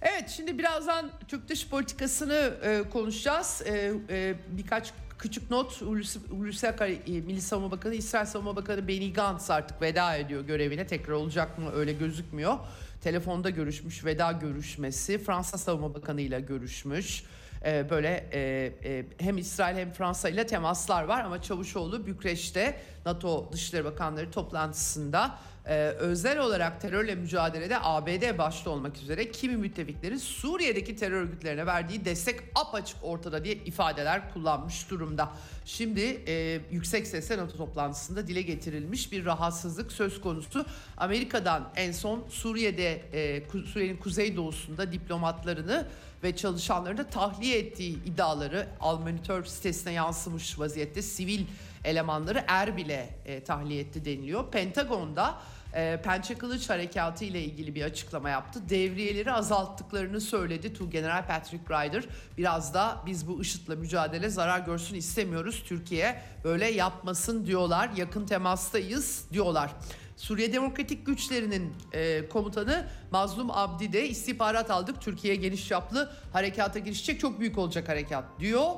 Evet şimdi birazdan Türk dış politikasını e, konuşacağız. E, e, birkaç küçük not Hulusi, Hulusi Akar, e, Milli Savunma Bakanı, İsrail Savunma Bakanı Benny Gantz artık veda ediyor görevine. Tekrar olacak mı öyle gözükmüyor. Telefonda görüşmüş, veda görüşmesi. Fransa Savunma Bakanı ile görüşmüş. Ee, böyle e, e, hem İsrail hem Fransa ile temaslar var ama Çavuşoğlu Bükreş'te NATO Dışişleri Bakanları toplantısında e, özel olarak terörle mücadelede ABD başta olmak üzere kimi müttefiklerin Suriye'deki terör örgütlerine verdiği destek apaçık ortada diye ifadeler kullanmış durumda. Şimdi e, yüksek sesle NATO toplantısında dile getirilmiş bir rahatsızlık söz konusu. Amerika'dan en son Suriye'de e, Suriye'nin kuzeydoğusunda diplomatlarını ve çalışanlarını tahliye ettiği iddiaları Almonitör sitesine yansımış vaziyette sivil elemanları Erbil'e e, tahliye etti deniliyor. Pentagon'da e, Pençe Kılıç Harekatı ile ilgili bir açıklama yaptı. Devriyeleri azalttıklarını söyledi General Patrick Ryder. Biraz da biz bu IŞİD'le mücadele zarar görsün istemiyoruz. Türkiye böyle yapmasın diyorlar. Yakın temastayız diyorlar. Suriye Demokratik Güçleri'nin e, komutanı Mazlum Abdi de istihbarat aldık. Türkiye geniş çaplı harekata girişecek. Çok büyük olacak harekat diyor.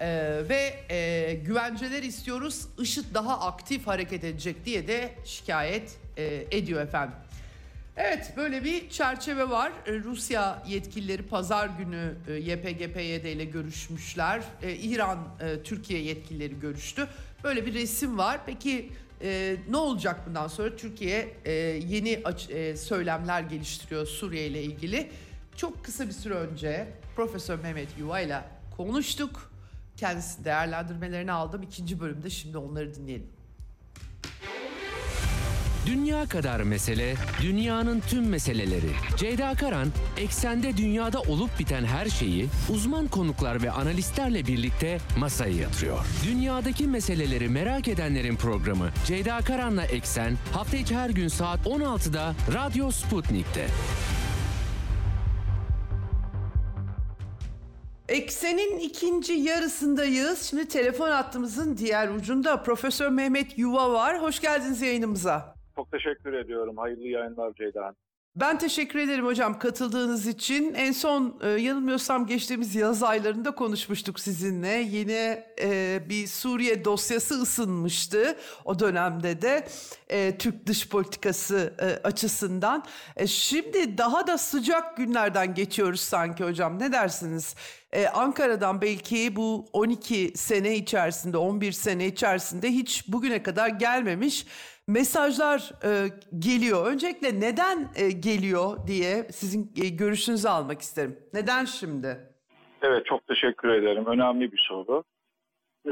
Ee, ve e, güvenceler istiyoruz. IŞİD daha aktif hareket edecek diye de şikayet e, ediyor efendim. Evet böyle bir çerçeve var. E, Rusya yetkilileri pazar günü e, YPG-PYD ile görüşmüşler. E, İran, Türkiye yetkilileri görüştü. Böyle bir resim var. Peki ne olacak bundan sonra? Türkiye yeni söylemler geliştiriyor Suriye ile ilgili. Çok kısa bir süre önce Profesör Mehmet Yuva ile konuştuk. Kendisi değerlendirmelerini aldım. İkinci bölümde şimdi onları dinleyelim. Dünya kadar mesele, dünyanın tüm meseleleri. Ceyda Karan, eksende dünyada olup biten her şeyi uzman konuklar ve analistlerle birlikte masaya yatırıyor. Dünyadaki meseleleri merak edenlerin programı Ceyda Karan'la Eksen hafta içi her gün saat 16'da Radyo Sputnik'te. Eksenin ikinci yarısındayız. Şimdi telefon hattımızın diğer ucunda Profesör Mehmet Yuva var. Hoş geldiniz yayınımıza. Çok teşekkür ediyorum. Hayırlı yayınlar Ceyda ben teşekkür ederim hocam katıldığınız için. En son e, yanılmıyorsam geçtiğimiz yaz aylarında konuşmuştuk sizinle. Yine e, bir Suriye dosyası ısınmıştı o dönemde de e, Türk dış politikası e, açısından. E, şimdi daha da sıcak günlerden geçiyoruz sanki hocam. Ne dersiniz? Ee, Ankara'dan belki bu 12 sene içerisinde, 11 sene içerisinde hiç bugüne kadar gelmemiş mesajlar e, geliyor. Öncelikle neden e, geliyor diye sizin e, görüşünüzü almak isterim. Neden şimdi? Evet çok teşekkür ederim. Önemli bir soru.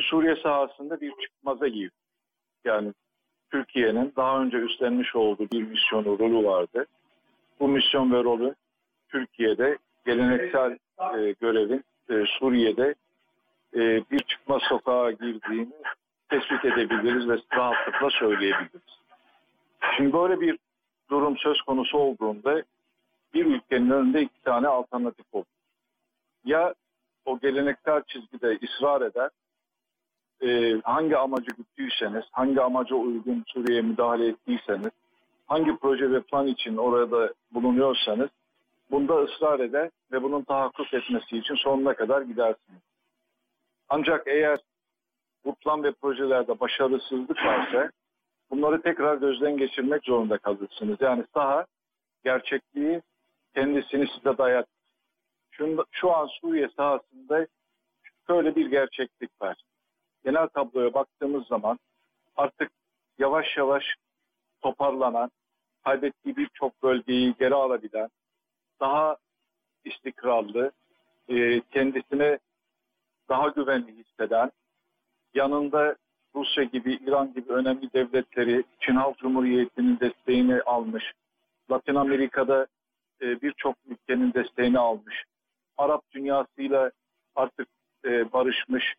Suriye sahasında bir çıkmaza gibi. Yani Türkiye'nin daha önce üstlenmiş olduğu bir misyonu, rolü vardı. Bu misyon ve rolü Türkiye'de geleneksel e, görevin e, Suriye'de e, bir çıkma sokağa girdiğini tespit edebiliriz ve rahatlıkla söyleyebiliriz. Şimdi böyle bir durum söz konusu olduğunda bir ülkenin önünde iki tane alternatif olur. Ya o geleneksel çizgide ısrar eder, e, hangi amacı güttüyseniz, hangi amaca uygun Suriye'ye müdahale ettiyseniz, hangi proje ve plan için orada bulunuyorsanız bunda ısrar eder ve bunun tahakkuk etmesi için sonuna kadar gidersiniz. Ancak eğer bu plan ve projelerde başarısızlık varsa bunları tekrar gözden geçirmek zorunda kalırsınız. Yani saha gerçekliği kendisini size dayat. Şu, şu an Suriye sahasında şöyle bir gerçeklik var. Genel tabloya baktığımız zaman artık yavaş yavaş toparlanan, kaybettiği birçok bölgeyi geri alabilen, daha istikrarlı, e, kendisine daha güvenli hisseden, yanında Rusya gibi, İran gibi önemli devletleri, Çin Halk Cumhuriyeti'nin desteğini almış, Latin Amerika'da e, birçok ülkenin desteğini almış, Arap dünyasıyla artık e, barışmış,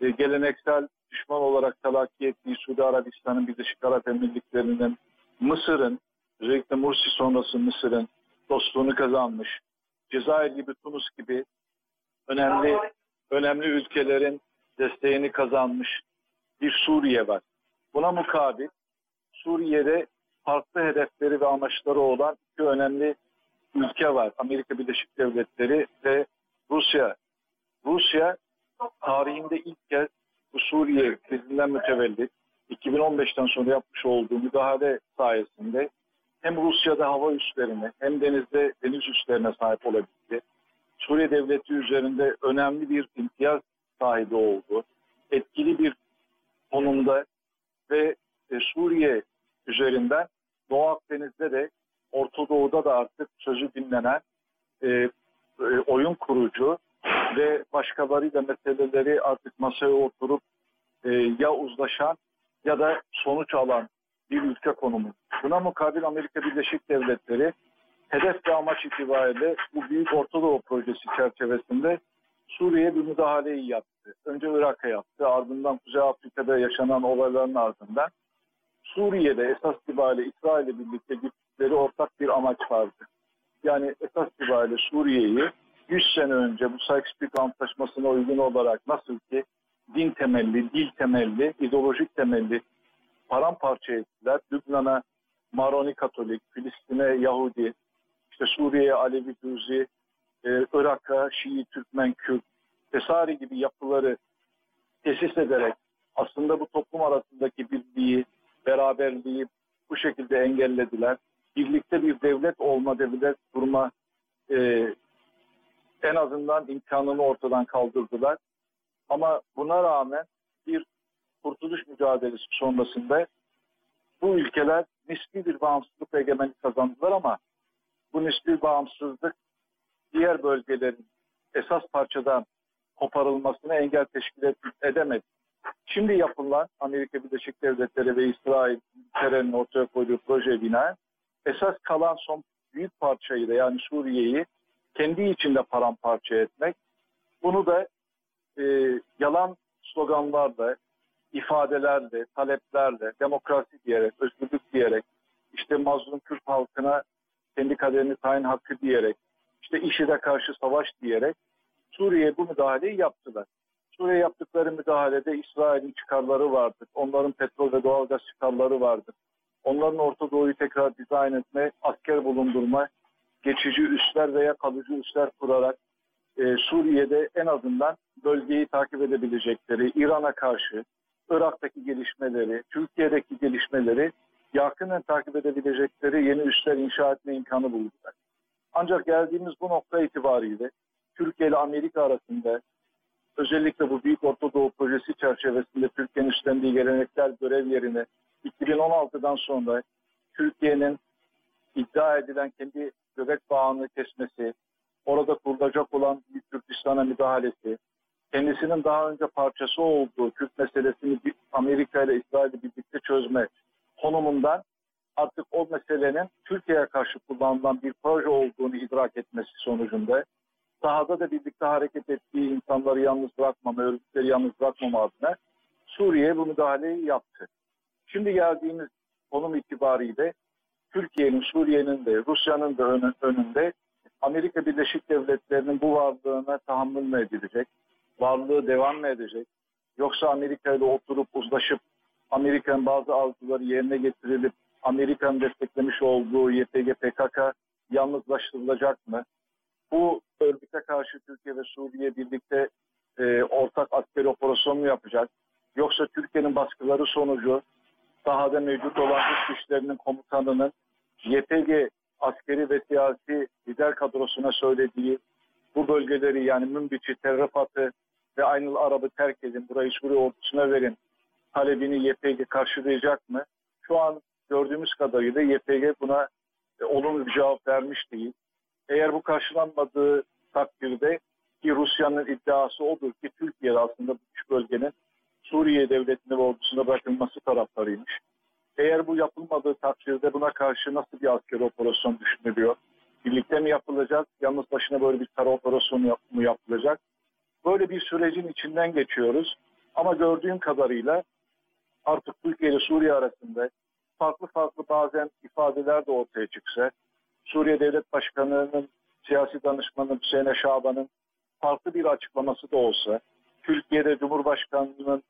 e, geleneksel düşman olarak talakki ettiği Suudi Arabistan'ın Birleşik Arap Emirlikleri'nin, Mısır'ın, özellikle Mursi sonrası Mısır'ın dostluğunu kazanmış, Cezayir gibi, Tunus gibi önemli önemli ülkelerin desteğini kazanmış bir Suriye var. Buna mukabil Suriye'de farklı hedefleri ve amaçları olan iki önemli ülke var. Amerika Birleşik Devletleri ve Rusya. Rusya tarihinde ilk kez bu Suriye krizinden mütevellit 2015'ten sonra yapmış olduğu müdahale sayesinde hem Rusya'da hava üslerine hem denizde deniz üslerine sahip olabildi. Suriye devleti üzerinde önemli bir imtiyaz sahibi oldu. Etkili bir konumda ve e, Suriye üzerinden Doğu Akdeniz'de de Orta Doğu'da da artık sözü dinlenen e, e, oyun kurucu ve başkalarıyla meseleleri artık masaya oturup e, ya uzlaşan ya da sonuç alan bir ülke konumu. Buna mukabil Amerika Birleşik Devletleri hedef ve amaç itibariyle bu Büyük Orta Doğu Projesi çerçevesinde Suriye'ye bir müdahaleyi yaptı. Önce Irak'a yaptı, ardından Kuzey Afrika'da yaşanan olayların ardından Suriye'de esas itibariyle İsrail'le birlikte gittikleri ortak bir amaç vardı. Yani esas itibariyle Suriye'yi 100 sene önce bu Sykes-Picot Antlaşması'na uygun olarak nasıl ki din temelli, dil temelli, ideolojik temelli paramparça ettiler. Lübnan'a Maroni Katolik, Filistin'e Yahudi, işte Suriye'ye Alevi Dürzi, e, Irak'a Şii, Türkmen, Kürt vesaire gibi yapıları tesis ederek aslında bu toplum arasındaki birliği, beraberliği bu şekilde engellediler. Birlikte bir devlet olma, devlet kurma e, en azından imkanını ortadan kaldırdılar. Ama buna rağmen kurtuluş mücadelesi sonrasında bu ülkeler nispi bir bağımsızlık egemenlik kazandılar ama bu nispi bağımsızlık diğer bölgelerin esas parçadan koparılmasına engel teşkil edemedi. Şimdi yapılan Amerika Birleşik Devletleri ve İsrail terörünün ortaya koyduğu proje binaen esas kalan son büyük parçayı da yani Suriye'yi kendi içinde paramparça etmek. Bunu da e, yalan sloganlarla, ifadelerle, taleplerle, demokrasi diyerek, özgürlük diyerek, işte mazlum Kürt halkına kendi kaderini tayin hakkı diyerek, işte IŞİD'e karşı savaş diyerek Suriye'ye bu müdahaleyi yaptılar. Suriye yaptıkları müdahalede İsrail'in çıkarları vardı. Onların petrol ve doğalgaz çıkarları vardı. Onların Orta Doğu'yu tekrar dizayn etme, asker bulundurma, geçici üsler veya kalıcı üsler kurarak e, Suriye'de en azından bölgeyi takip edebilecekleri, İran'a karşı, Irak'taki gelişmeleri, Türkiye'deki gelişmeleri yakından takip edebilecekleri yeni üsler inşa etme imkanı buldular. Ancak geldiğimiz bu nokta itibariyle Türkiye ile Amerika arasında özellikle bu Büyük Orta Doğu Projesi çerçevesinde Türkiye'nin üstlendiği gelenekler görev yerine 2016'dan sonra Türkiye'nin iddia edilen kendi göbek bağını kesmesi, orada kurulacak olan Türkistan'a müdahalesi, kendisinin daha önce parçası olduğu Kürt meselesini Amerika ile İsrail'le birlikte çözme konumundan artık o meselenin Türkiye'ye karşı kullanılan bir proje olduğunu idrak etmesi sonucunda sahada da birlikte hareket ettiği insanları yalnız bırakmama, örgütleri yalnız bırakmama adına Suriye'ye bu müdahaleyi yaptı. Şimdi geldiğimiz konum itibariyle Türkiye'nin, Suriye'nin de, Rusya'nın da önünde Amerika Birleşik Devletleri'nin bu varlığına tahammül mü edilecek? Varlığı devam mı edecek? Yoksa Amerika ile oturup uzlaşıp Amerika'nın bazı arzuları yerine getirilip Amerika'nın desteklemiş olduğu YPG PKK yalnızlaştırılacak mı? Bu örgüte karşı Türkiye ve Suriye birlikte e, ortak askeri operasyon mu yapacak? Yoksa Türkiye'nin baskıları sonucu sahada mevcut olan Rus güçlerinin komutanının YPG askeri ve siyasi lider kadrosuna söylediği bu bölgeleri yani Münbiç'i, Terrifat'ı ve Aynıl Arab'ı terk edin, burayı Suriye ordusuna verin talebini YPG karşılayacak mı? Şu an gördüğümüz kadarıyla YPG buna e, olumlu bir cevap vermiş değil. Eğer bu karşılanmadığı takdirde ki Rusya'nın iddiası odur ki Türkiye aslında bu üç bölgenin Suriye devletine ve ordusuna bırakılması taraftarıymış. Eğer bu yapılmadığı takdirde buna karşı nasıl bir askeri operasyon düşünülüyor? Birlikte mi yapılacak? Yalnız başına böyle bir kara operasyonu mu yapılacak? Böyle bir sürecin içinden geçiyoruz. Ama gördüğüm kadarıyla artık Türkiye ile Suriye arasında farklı farklı bazen ifadeler de ortaya çıksa, Suriye Devlet Başkanı'nın siyasi danışmanı Hüseyin Şaban'ın farklı bir açıklaması da olsa, Türkiye'de Cumhurbaşkanı'nın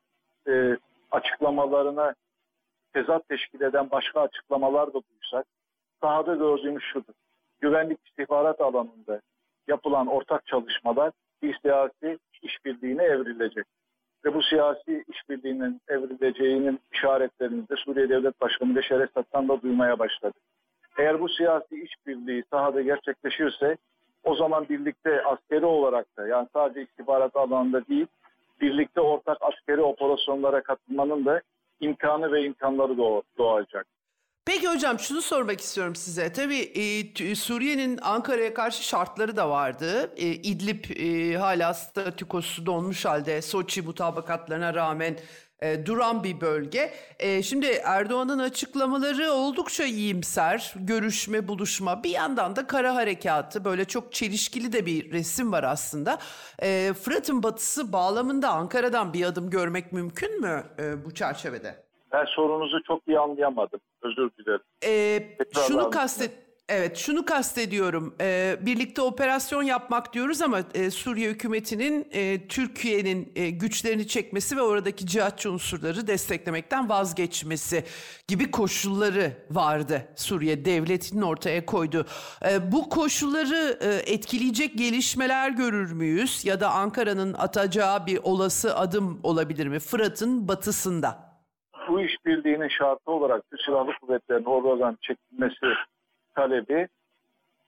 e, açıklamalarına tezat teşkil eden başka açıklamalar da duysak, sahada gördüğümüz şudur. Güvenlik istihbarat alanında yapılan ortak çalışmalar bir siyasi işbirliğine evrilecek. Ve bu siyasi işbirliğinin evrileceğinin işaretlerini de Suriye Devlet Başkanı Beşer Esad'dan da duymaya başladı. Eğer bu siyasi işbirliği sahada gerçekleşirse o zaman birlikte askeri olarak da yani sadece istihbarat alanında değil birlikte ortak askeri operasyonlara katılmanın da imkanı ve imkanları doğacak. Peki hocam şunu sormak istiyorum size. Tabii e, Suriye'nin Ankara'ya karşı şartları da vardı. E, İdlib e, hala statükosu donmuş halde Soçi mutabakatlarına rağmen e, duran bir bölge. E, şimdi Erdoğan'ın açıklamaları oldukça iyimser. Görüşme, buluşma. Bir yandan da kara harekatı. Böyle çok çelişkili de bir resim var aslında. E, Fırat'ın batısı bağlamında Ankara'dan bir adım görmek mümkün mü e, bu çerçevede? Ben sorunuzu çok iyi anlayamadım. Özür dilerim. Ee, şunu kastet Evet, şunu kastediyorum. Ee, birlikte operasyon yapmak diyoruz ama e, Suriye hükümetinin e, Türkiye'nin e, güçlerini çekmesi ve oradaki cihatçı unsurları desteklemekten vazgeçmesi gibi koşulları vardı. Suriye devletinin ortaya koyduğu. E, bu koşulları e, etkileyecek gelişmeler görür müyüz? Ya da Ankara'nın atacağı bir olası adım olabilir mi? Fırat'ın batısında bu işbirliğinin şartı olarak Türk Silahlı Kuvvetleri'nin oradan çekilmesi talebi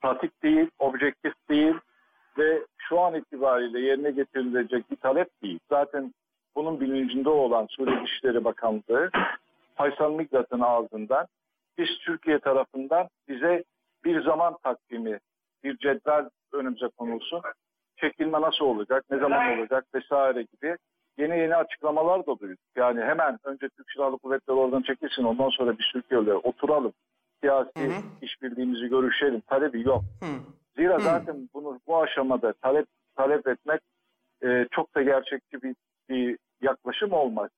pratik değil, objektif değil ve şu an itibariyle yerine getirilecek bir talep değil. Zaten bunun bilincinde olan Suriye Dışişleri Bakanlığı Faysal Migrat'ın ağzından biz Türkiye tarafından bize bir zaman takvimi, bir cetvel önümüze konulsun. Çekilme nasıl olacak, ne zaman olacak vesaire gibi yeni yeni açıklamalar da duyduk. Yani hemen önce Türk Silahlı Kuvvetleri oradan çekilsin ondan sonra bir Türkiye'yle oturalım. Siyasi hı hı. işbirliğimizi görüşelim. Talebi yok. Hı. Zira hı. zaten bunu bu aşamada talep talep etmek e, çok da gerçekçi bir, bir yaklaşım olmaz.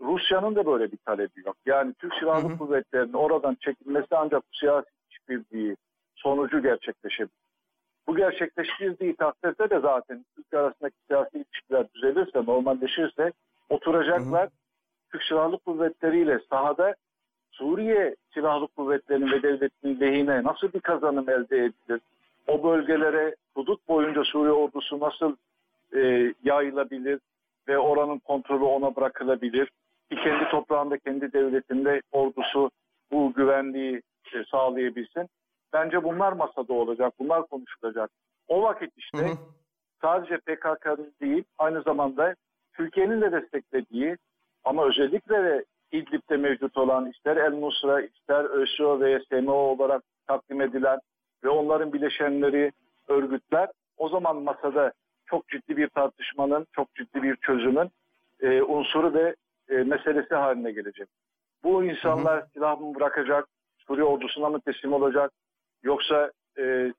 Rusya'nın da böyle bir talebi yok. Yani Türk Silahlı. Kuvvetleri'nin oradan çekilmesi ancak bu siyasi işbirliği sonucu gerçekleşebilir. Bu gerçekleştiği takdirde de zaten Türk arasındaki siyasi ilişkiler düzelirse, normalleşirse oturacaklar. Hı hı. Türk Silahlı Kuvvetleri ile sahada Suriye Silahlı Kuvvetleri'nin ve devletinin lehine nasıl bir kazanım elde edilir? O bölgelere hudut boyunca Suriye ordusu nasıl e, yayılabilir ve oranın kontrolü ona bırakılabilir? Ki kendi toprağında, kendi devletinde ordusu bu güvenliği e, sağlayabilsin. Bence bunlar masada olacak, bunlar konuşulacak. O vakit işte hı hı. sadece PKK'nın değil, aynı zamanda Türkiye'nin de desteklediği ama özellikle de İdlib'de mevcut olan ister El Nusra, ister ÖSO ve SMO olarak takdim edilen ve onların bileşenleri, örgütler o zaman masada çok ciddi bir tartışmanın, çok ciddi bir çözümün e, unsuru ve e, meselesi haline gelecek. Bu insanlar silah mı bırakacak, Suriye ordusuna mı teslim olacak, Yoksa e,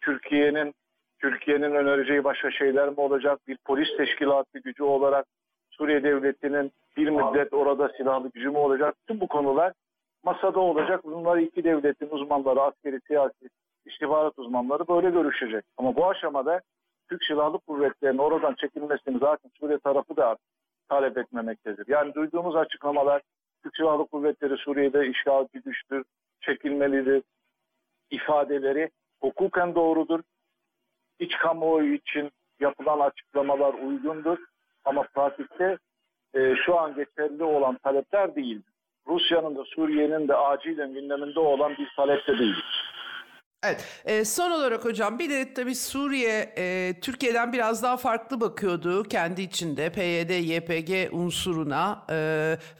Türkiye'nin Türkiye'nin önereceği başka şeyler mi olacak? Bir polis teşkilatı gücü olarak Suriye devletinin bir müddet orada silahlı gücü mü olacak? Tüm bu konular masada olacak. Bunlar iki devletin uzmanları, askeri, siyasi, istihbarat uzmanları böyle görüşecek. Ama bu aşamada Türk Silahlı Kuvvetleri'nin oradan çekilmesini zaten Suriye tarafı da talep etmemektedir. Yani duyduğumuz açıklamalar Türk Silahlı Kuvvetleri Suriye'de işgalci güçtür, çekilmelidir, ifadeleri hukuken doğrudur. İç kamuoyu için yapılan açıklamalar uygundur. Ama pratikte e, şu an geçerli olan talepler değildir. Rusya'nın da Suriye'nin de acilen gündeminde olan bir talep de değildir. Evet. E, son olarak hocam bir de tabii Suriye e, Türkiye'den biraz daha farklı bakıyordu kendi içinde PYD, YPG unsuruna e,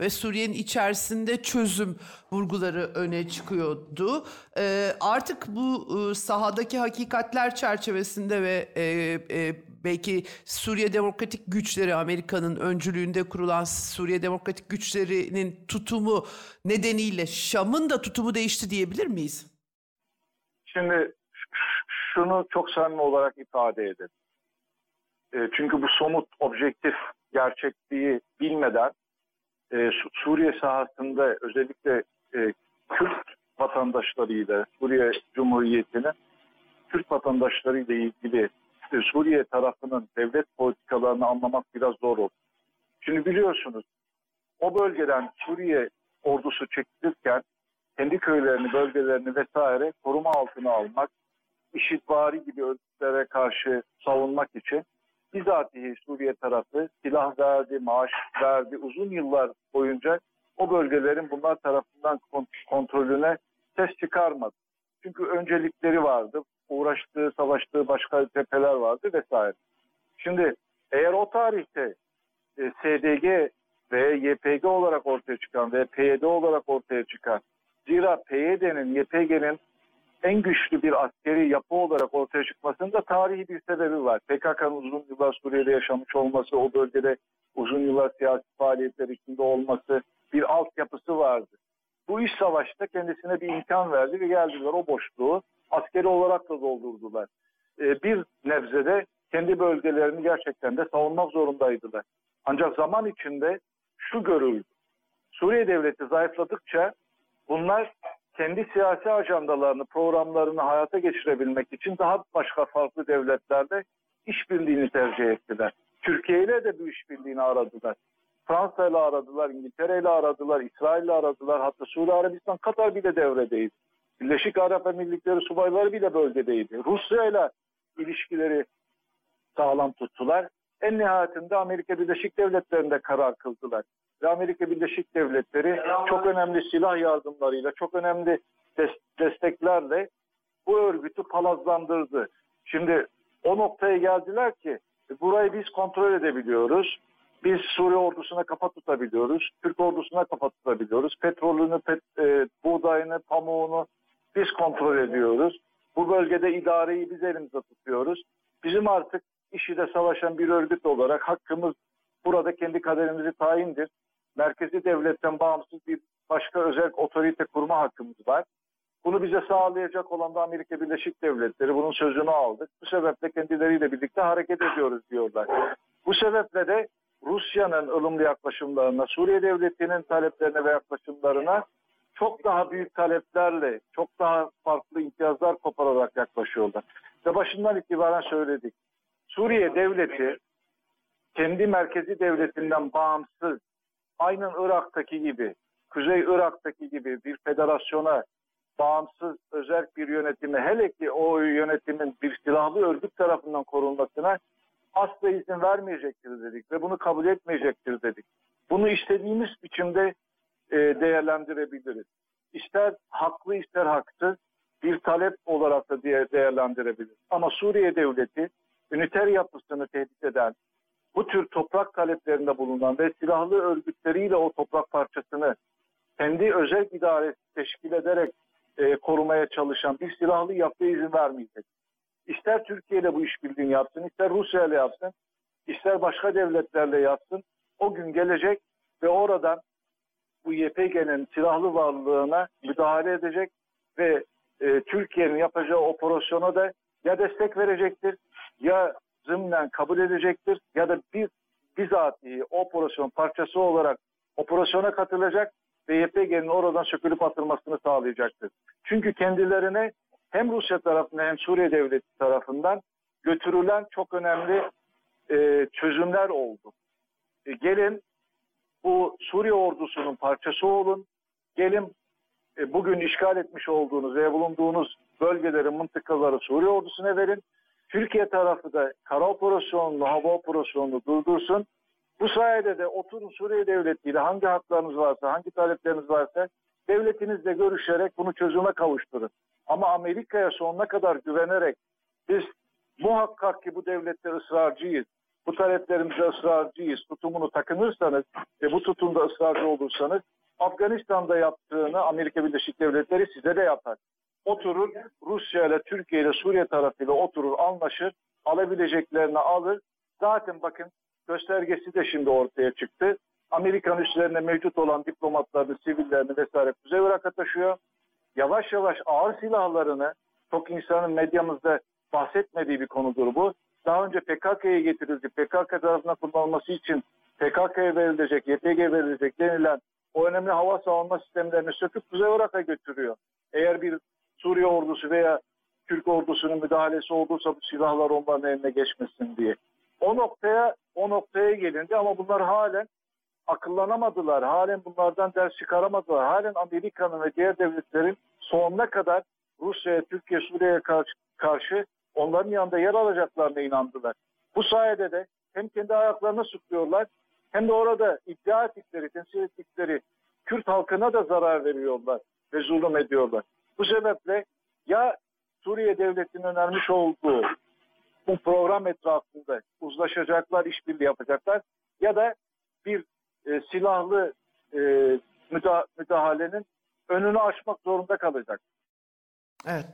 ve Suriye'nin içerisinde çözüm vurguları öne çıkıyordu. E, artık bu e, sahadaki hakikatler çerçevesinde ve e, e, belki Suriye Demokratik Güçleri Amerika'nın öncülüğünde kurulan Suriye Demokratik Güçleri'nin tutumu nedeniyle Şam'ın da tutumu değişti diyebilir miyiz? Şimdi şunu çok samimi olarak ifade ederim. E, çünkü bu somut, objektif gerçekliği bilmeden e, Suriye sahasında özellikle e, Kürt vatandaşlarıyla Suriye Cumhuriyeti'nin Kürt vatandaşlarıyla ilgili işte Suriye tarafının devlet politikalarını anlamak biraz zor olur. Şimdi biliyorsunuz o bölgeden Suriye ordusu çekilirken kendi köylerini, bölgelerini vesaire koruma altına almak, işitvari gibi örgütlere karşı savunmak için bizatihi Suriye tarafı silah verdi, maaş verdi. Uzun yıllar boyunca o bölgelerin bunlar tarafından kontrolüne ses çıkarmadı. Çünkü öncelikleri vardı. Uğraştığı, savaştığı başka cepheler vardı vesaire. Şimdi eğer o tarihte e, SDG ve YPG olarak ortaya çıkan ve PYD olarak ortaya çıkan Zira PYD'nin, YPG'nin en güçlü bir askeri yapı olarak ortaya çıkmasının da tarihi bir sebebi var. PKK'nın uzun yıllar Suriye'de yaşamış olması, o bölgede uzun yıllar siyasi faaliyetler içinde olması, bir altyapısı vardı. Bu iş savaşta kendisine bir imkan verdi ve geldiler o boşluğu askeri olarak da doldurdular. Ee, bir nebzede kendi bölgelerini gerçekten de savunmak zorundaydılar. Ancak zaman içinde şu görüldü. Suriye devleti zayıfladıkça bunlar kendi siyasi ajandalarını, programlarını hayata geçirebilmek için daha başka farklı devletlerle işbirliğini tercih ettiler. Türkiye ile de bu işbirliğini aradılar. Fransa ile aradılar, İngiltere ile aradılar, İsrail ile aradılar. Hatta Suudi Arabistan, Katar bile devredeydi. Birleşik Arap Emirlikleri subayları bile bölgedeydi. Rusya ile ilişkileri sağlam tuttular. En nihayetinde Amerika Birleşik Devletleri'nde karar kıldılar. Ve Amerika Birleşik Devletleri çok önemli silah yardımlarıyla, çok önemli desteklerle bu örgütü palazlandırdı. Şimdi o noktaya geldiler ki burayı biz kontrol edebiliyoruz. Biz Suriye ordusuna kafa tutabiliyoruz. Türk ordusuna kafa tutabiliyoruz. Petrolünü, pet, e, buğdayını, pamuğunu biz kontrol ediyoruz. Bu bölgede idareyi biz elimize tutuyoruz. Bizim artık işi de savaşan bir örgüt olarak hakkımız burada kendi kaderimizi tayindir. Merkezi devletten bağımsız bir başka özel otorite kurma hakkımız var. Bunu bize sağlayacak olan da Amerika Birleşik Devletleri bunun sözünü aldık. Bu sebeple kendileriyle birlikte hareket ediyoruz diyorlar. Bu sebeple de Rusya'nın ılımlı yaklaşımlarına, Suriye Devleti'nin taleplerine ve yaklaşımlarına çok daha büyük taleplerle, çok daha farklı imtiyazlar kopararak yaklaşıyorlar. Ve başından itibaren söyledik. Suriye Devleti kendi merkezi devletinden bağımsız, aynen Irak'taki gibi, Kuzey Irak'taki gibi bir federasyona bağımsız özel bir yönetimi, hele ki o yönetimin bir silahlı örgüt tarafından korunmasına asla izin vermeyecektir dedik ve bunu kabul etmeyecektir dedik. Bunu istediğimiz biçimde e, değerlendirebiliriz. İster haklı ister haksız bir talep olarak da diye değerlendirebiliriz. Ama Suriye devleti üniter yapısını tehdit eden, bu tür toprak taleplerinde bulunan ve silahlı örgütleriyle o toprak parçasını kendi özel idaresi teşkil ederek e, korumaya çalışan bir silahlı yapıya izin vermeyecek. İster Türkiye ile bu işbirliğini yapsın, ister Rusya ile yapsın, ister başka devletlerle yapsın. O gün gelecek ve oradan bu YPG'nin silahlı varlığına müdahale edecek ve e, Türkiye'nin yapacağı operasyona da ya destek verecektir ya zımnen kabul edecektir ya da bir bizatihi operasyon parçası olarak operasyona katılacak ve YPG'nin oradan sökülüp atılmasını sağlayacaktır. Çünkü kendilerine hem Rusya tarafından hem Suriye devleti tarafından götürülen çok önemli e, çözümler oldu. E, gelin bu Suriye ordusunun parçası olun. Gelin e, bugün işgal etmiş olduğunuz ve bulunduğunuz bölgeleri, mıntıkaları Suriye ordusuna verin. Türkiye tarafı da kara operasyonunu, hava operasyonunu durdursun. Bu sayede de oturun Suriye devletiyle hangi haklarınız varsa, hangi talepleriniz varsa devletinizle görüşerek bunu çözüme kavuşturun. Ama Amerika'ya sonuna kadar güvenerek biz muhakkak ki bu devlette ısrarcıyız, bu taleplerimize ısrarcıyız tutumunu takınırsanız ve bu tutumda ısrarcı olursanız Afganistan'da yaptığını Amerika Birleşik Devletleri size de yapar. Oturur Rusya ile Türkiye ile Suriye tarafıyla oturur anlaşır alabileceklerini alır. Zaten bakın göstergesi de şimdi ortaya çıktı. Amerikan üslerinde mevcut olan diplomatlarını, sivillerini vesaire Kuzey Irak'a taşıyor. Yavaş yavaş ağır silahlarını çok insanın medyamızda bahsetmediği bir konudur bu. Daha önce PKK'ya getirildi. PKK tarafından kullanılması için PKK'ya verilecek, YPG verilecek denilen o önemli hava savunma sistemlerini söküp Kuzey Irak'a götürüyor. Eğer bir Suriye ordusu veya Türk ordusunun müdahalesi olursa bu silahlar onların eline geçmesin diye. O noktaya o noktaya gelindi ama bunlar halen akıllanamadılar. Halen bunlardan ders çıkaramadılar. Halen Amerika'nın ve diğer devletlerin sonuna kadar Rusya'ya, Türkiye, Suriye'ye karşı, karşı onların yanında yer alacaklarına inandılar. Bu sayede de hem kendi ayaklarına sıkıyorlar hem de orada iddia ettikleri, temsil ettikleri Kürt halkına da zarar veriyorlar ve zulüm ediyorlar. Bu sebeple ya Suriye devletinin önermiş olduğu bu program etrafında uzlaşacaklar, işbirliği yapacaklar ya da bir e, silahlı e, müda müdahalenin önünü açmak zorunda kalacak. Evet.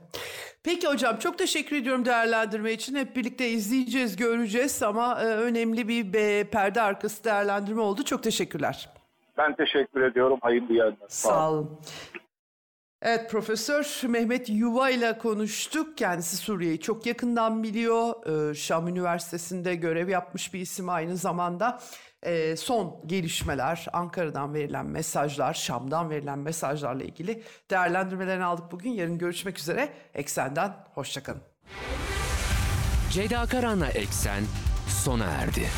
Peki hocam çok teşekkür ediyorum değerlendirme için. Hep birlikte izleyeceğiz, göreceğiz ama e, önemli bir e, perde arkası değerlendirme oldu. Çok teşekkürler. Ben teşekkür ediyorum. Hayırlı yayınlar. Sağ olun. Evet Profesör Mehmet Yuva ile konuştuk. Kendisi Suriye'yi çok yakından biliyor. Ee, Şam Üniversitesi'nde görev yapmış bir isim aynı zamanda. Ee, son gelişmeler, Ankara'dan verilen mesajlar, Şam'dan verilen mesajlarla ilgili değerlendirmelerini aldık bugün. Yarın görüşmek üzere. Eksen'den hoşçakalın. Ceyda Karan'la Eksen sona erdi.